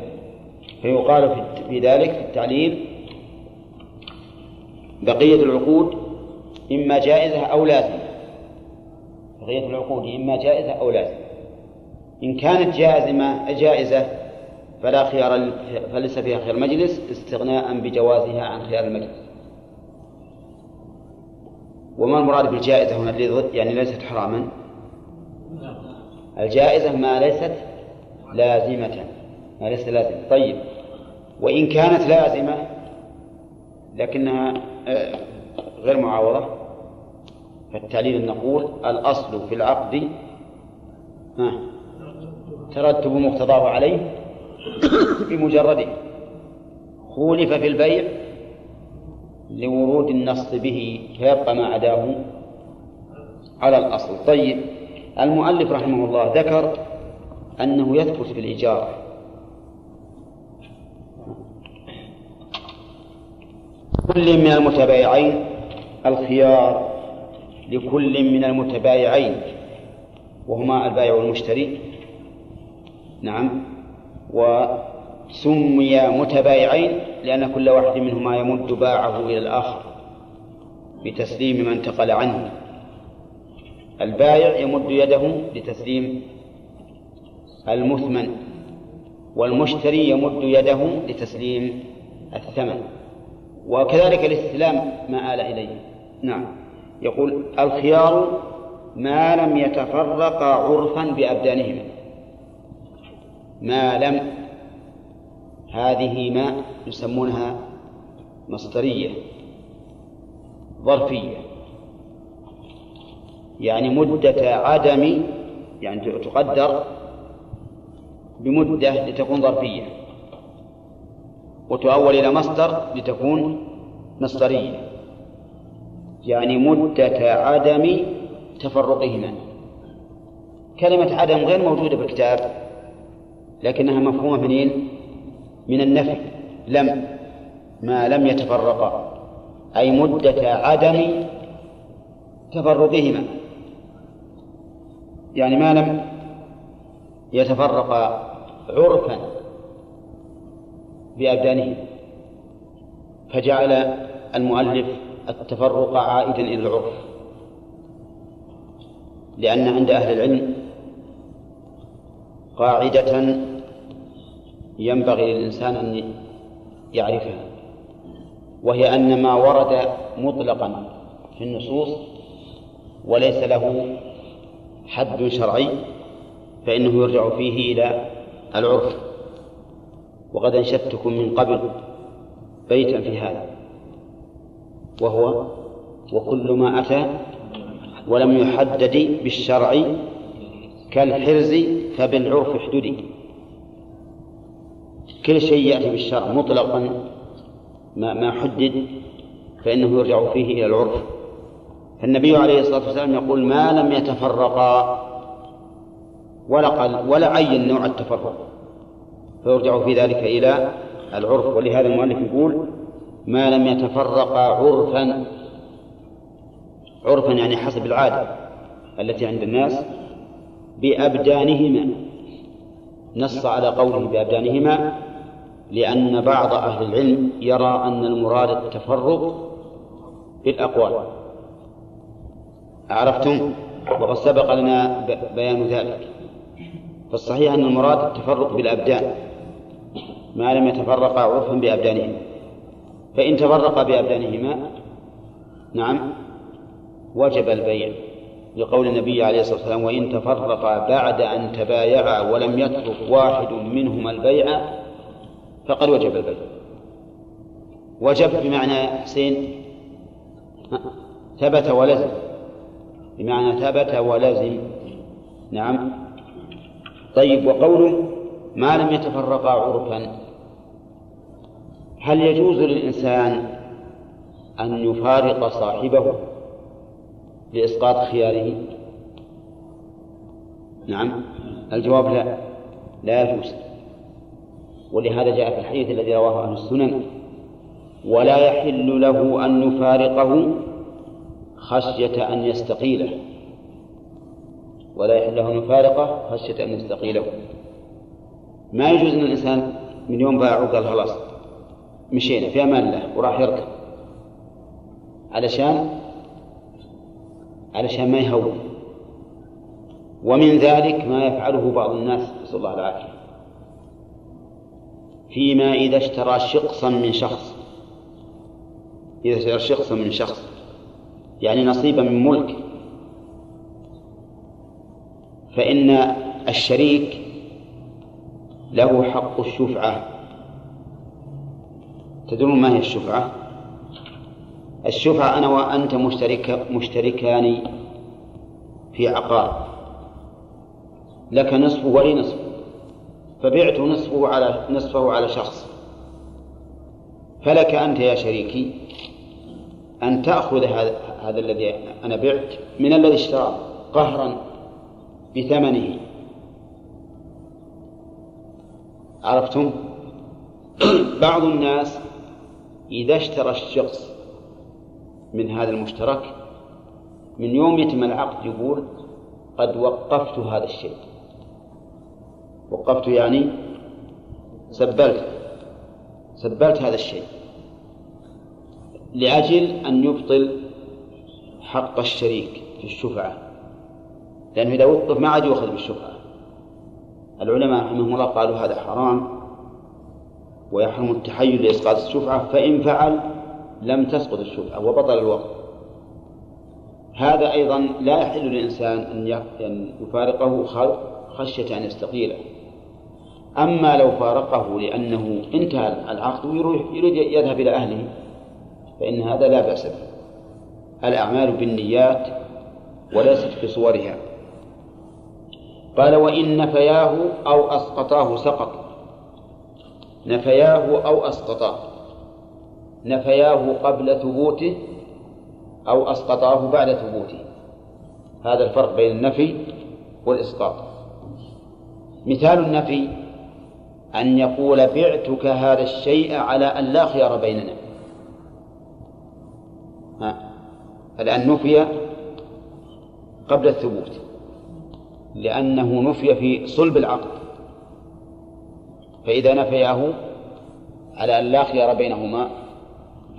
فيقال في ذلك في التعليل بقية العقود إما جائزة أو لازمة. بقية العقود إما جائزة أو لازمة. إن كانت جازمة جائزة فلا خيار فليس فيها خيار مجلس استغناء بجوازها عن خيار المجلس. وما المراد بالجائزة هنا يعني ليست حراما؟ الجائزة ما ليست لازمة. ما ليست لازمة. طيب. وإن كانت لازمة لكنها آه، غير معاوضة فالتعليل نقول الأصل في العقد ترتب مقتضاه عليه بمجرده. خولف في البيع لورود النص به فيبقى ما عداه على الأصل. طيب المؤلف رحمه الله ذكر أنه يثبت في الإجارة كل من المتبايعين الخيار لكل من المتبايعين وهما البائع والمشتري. نعم. وسمي متبايعين لأن كل واحد منهما يمد باعه إلى الآخر بتسليم ما انتقل عنه. البائع يمد يده لتسليم المثمن والمشتري يمد يده لتسليم الثمن. وكذلك الاستلام ما آل إليه. نعم. يقول الخيار ما لم يتفرقا عرفا بأبدانهما. ما لم هذه ما يسمونها مصدرية ظرفية. يعني مدة عدم يعني تقدر بمدة لتكون ظرفية. وتؤول إلى مصدر لتكون مصدرية. يعني مدة عدم تفرقهما كلمة عدم غير موجودة بالكتاب لكنها مفهومة منين؟ من النفي لم ما لم يتفرقا أي مدة عدم تفرقهما. يعني ما لم يتفرقا عرفا بأبدانهما فجعل المؤلف التفرق عائدا إلى العرف. لأن عند أهل العلم قاعدة ينبغي للإنسان أن يعرفها وهي أن ما ورد مطلقا في النصوص وليس له حد شرعي فإنه يرجع فيه إلى العرف. وقد أنشدتكم من قبل بيتا في هذا وهو وكل ما أتى ولم يحدد بالشرع كالحرز فبالعرف احددي. كل شيء يأتي بالشرع مطلقا ما ما حدد فإنه يرجع فيه إلى العرف. فالنبي عليه الصلاة والسلام يقول ما لم يتفرقا. ولا قال ولا عين نوع التفرق. فيرجع في ذلك إلى العرف. ولهذا المؤلف يقول ما لم يتفرقا عرفا. عرفا يعني حسب العادة التي عند الناس بأبدانهما. نص على قوله بأبدانهما لأن بعض أهل العلم يرى أن المراد التفرق بالأقوال. عرفتم؟ وقد سبق لنا بيان ذلك. فالصحيح أن المراد التفرق بالأبدان ما لم يتفرقا عرفا بأبدانهما فإن تفرقا بأبدانهما نعم وجب البيع لقول النبي عليه الصلاة والسلام وإن تفرقا بعد أن تبايعا ولم يترك واحد منهما البيع فقد وجب. البيع وجب بمعنى حسين. ثبت ولزم. بمعنى ثبت ولزم. نعم. طيب وقوله ما لم يتفرقا عرفا. هل يجوز للإنسان أن يفارق صاحبه لإسقاط خياره؟ نعم. الجواب لا. لا يجوز. ولهذا جاء في الحديث الذي رواه أهل السنن ولا يحل له أن يفارقه خشية أن يستقيله. ولا يحل له أن يفارقه خشية أن يستقيله. ما يجوز أن الإنسان من يوم باعه قال خلاص مشينا في أمان الله وراح يركب. علشان علشان ما يهون. ومن ذلك ما يفعله بعض الناس نسأل الله العافية. فيما إذا اشترى شقصا من شخص. إذا اشترى شقصا من شخص. يعني نصيبا من ملك. فإن الشريك له حق الشفعة. تدرون ما هي الشفعة؟ الشفعة أنا وأنت مشترك مشتركان في عقار. لك نصف ولي نصف. فبعت نصفه على نصفه على شخص. فلك أنت يا شريكي أن تأخذ هذا هذا الذي أنا بعت من الذي اشتراه قهرا بثمنه. عرفتم؟ [CLEARS THROAT] بعض الناس إذا اشترى الشخص من هذا المشترك من يوم يتم العقد يقول قد وقفت هذا الشيء. وقفت يعني سبلت سبلت هذا الشيء لأجل أن يبطل حق الشريك في الشفعة لأنه إذا وقف ما عاد يؤخذ بالشفعة. العلماء رحمهم الله قالوا هذا حرام ويحرم التحيل لإسقاط الشفعة فإن فعل لم تسقط الشفعة وبطل الوقت هذا أيضا لا يحل للإنسان أن يفارقه خشية أن يستقيله. أما لو فارقه لأنه انتهى العقد ويريد يذهب إلى أهله فإن هذا لا بأس به. الأعمال بالنيات وليست في صورها. قال وإن نفياه أو أسقطاه سقط. نفياه أو أسقطاه. نفياه قبل ثبوته أو أسقطاه بعد ثبوته. هذا الفرق بين النفي والإسقاط. مثال النفي أن يقول بعتك هذا الشيء على أن لا خيار بيننا. ها. الآن نفي قبل الثبوت. لأنه نفي في صلب العقد. فإذا نفياه على أن لا خيار بينهما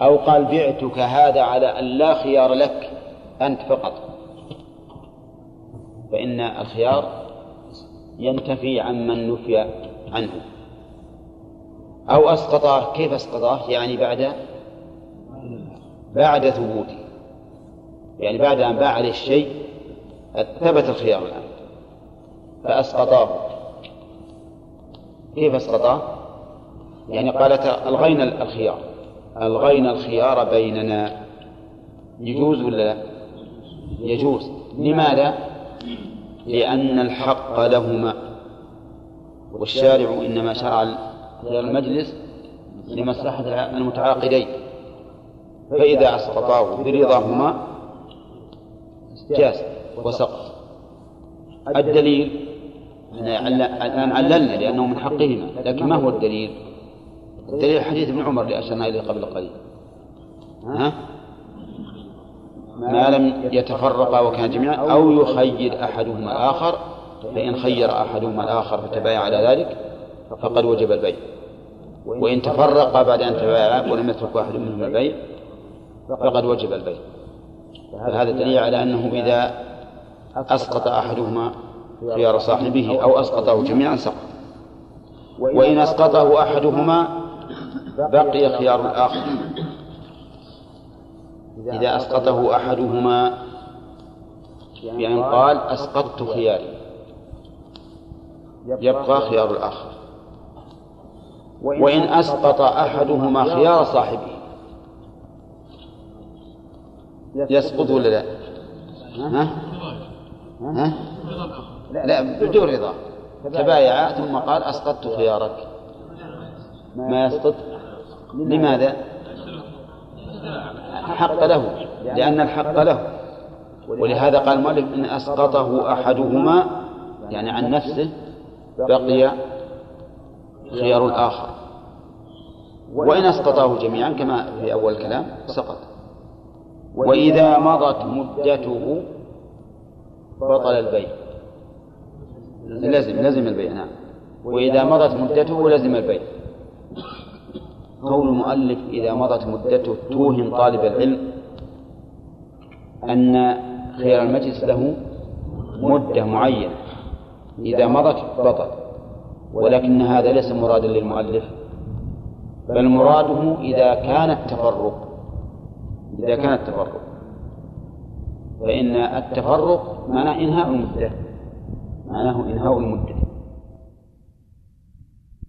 أو قال بعتك هذا على أن لا خيار لك أنت فقط. فإن الخيار ينتفي عمن نفي عنه. أو أسقطاه كيف أسقطاه؟ يعني بعد بعد ثبوته. يعني بعد أن باع عليه الشيء ثبت الخيار الآن. فأسقطاه. كيف أسقطاه؟ يعني قالت ألغينا الخيار. ألغينا الخيار بيننا. يجوز ولا لا؟ يجوز. لماذا؟ لأن الحق لهما والشارع إنما شرع المجلس لمصلحة المتعاقدين فإذا أسقطاه برضاهما جاز وسقط الدليل الآن عللنا لأنه من حقهما لكن ما هو الدليل؟ الدليل حديث ابن عمر اللي أشرنا إليه قبل قليل ها؟ ما لم يتفرقا وكان جميعا أو يخير أحدهما الآخر فإن خير أحدهما الآخر فتبايع على ذلك فقد وجب البيع. وإن تفرقا بعد أن تبايعا ولم يترك واحد منهما البيع فقد وجب البيع. فهذا دليل على أنه إذا أسقط أحدهما خيار صاحبه أو أسقطه جميعا سقط. وإن أسقطه أحدهما بقي خيار الآخر إذا أسقطه أحدهما بأن قال أسقطت خياري. يبقى خيار الآخر. وإن أسقط أحدهما خيار صاحبه. يسقط ولا لا؟ ها؟ ها؟ لا بدون رضا. تبايع. ثم قال أسقطت خيارك. ما يسقط؟ لماذا؟ حق له لأن الحق له. ولهذا قال المؤلف إن أسقطه أحدهما يعني عن نفسه بقي خيار الآخر. وإن أسقطه جميعا كما في أول الكلام سقط. وإذا مضت مدته بطل البيع. لازم لازم البيع نعم. وإذا مضت مدته لزم البيع. قول المؤلف إذا مضت مدته توهم طالب العلم أن خير المجلس له مدة معينة. إذا مضت بطل. ولكن هذا ليس مرادا للمؤلف بل مراده إذا كان التفرق إذا كان التفرق. فإن التفرق معناه إنهاء المدة معناه إنهاء المدة.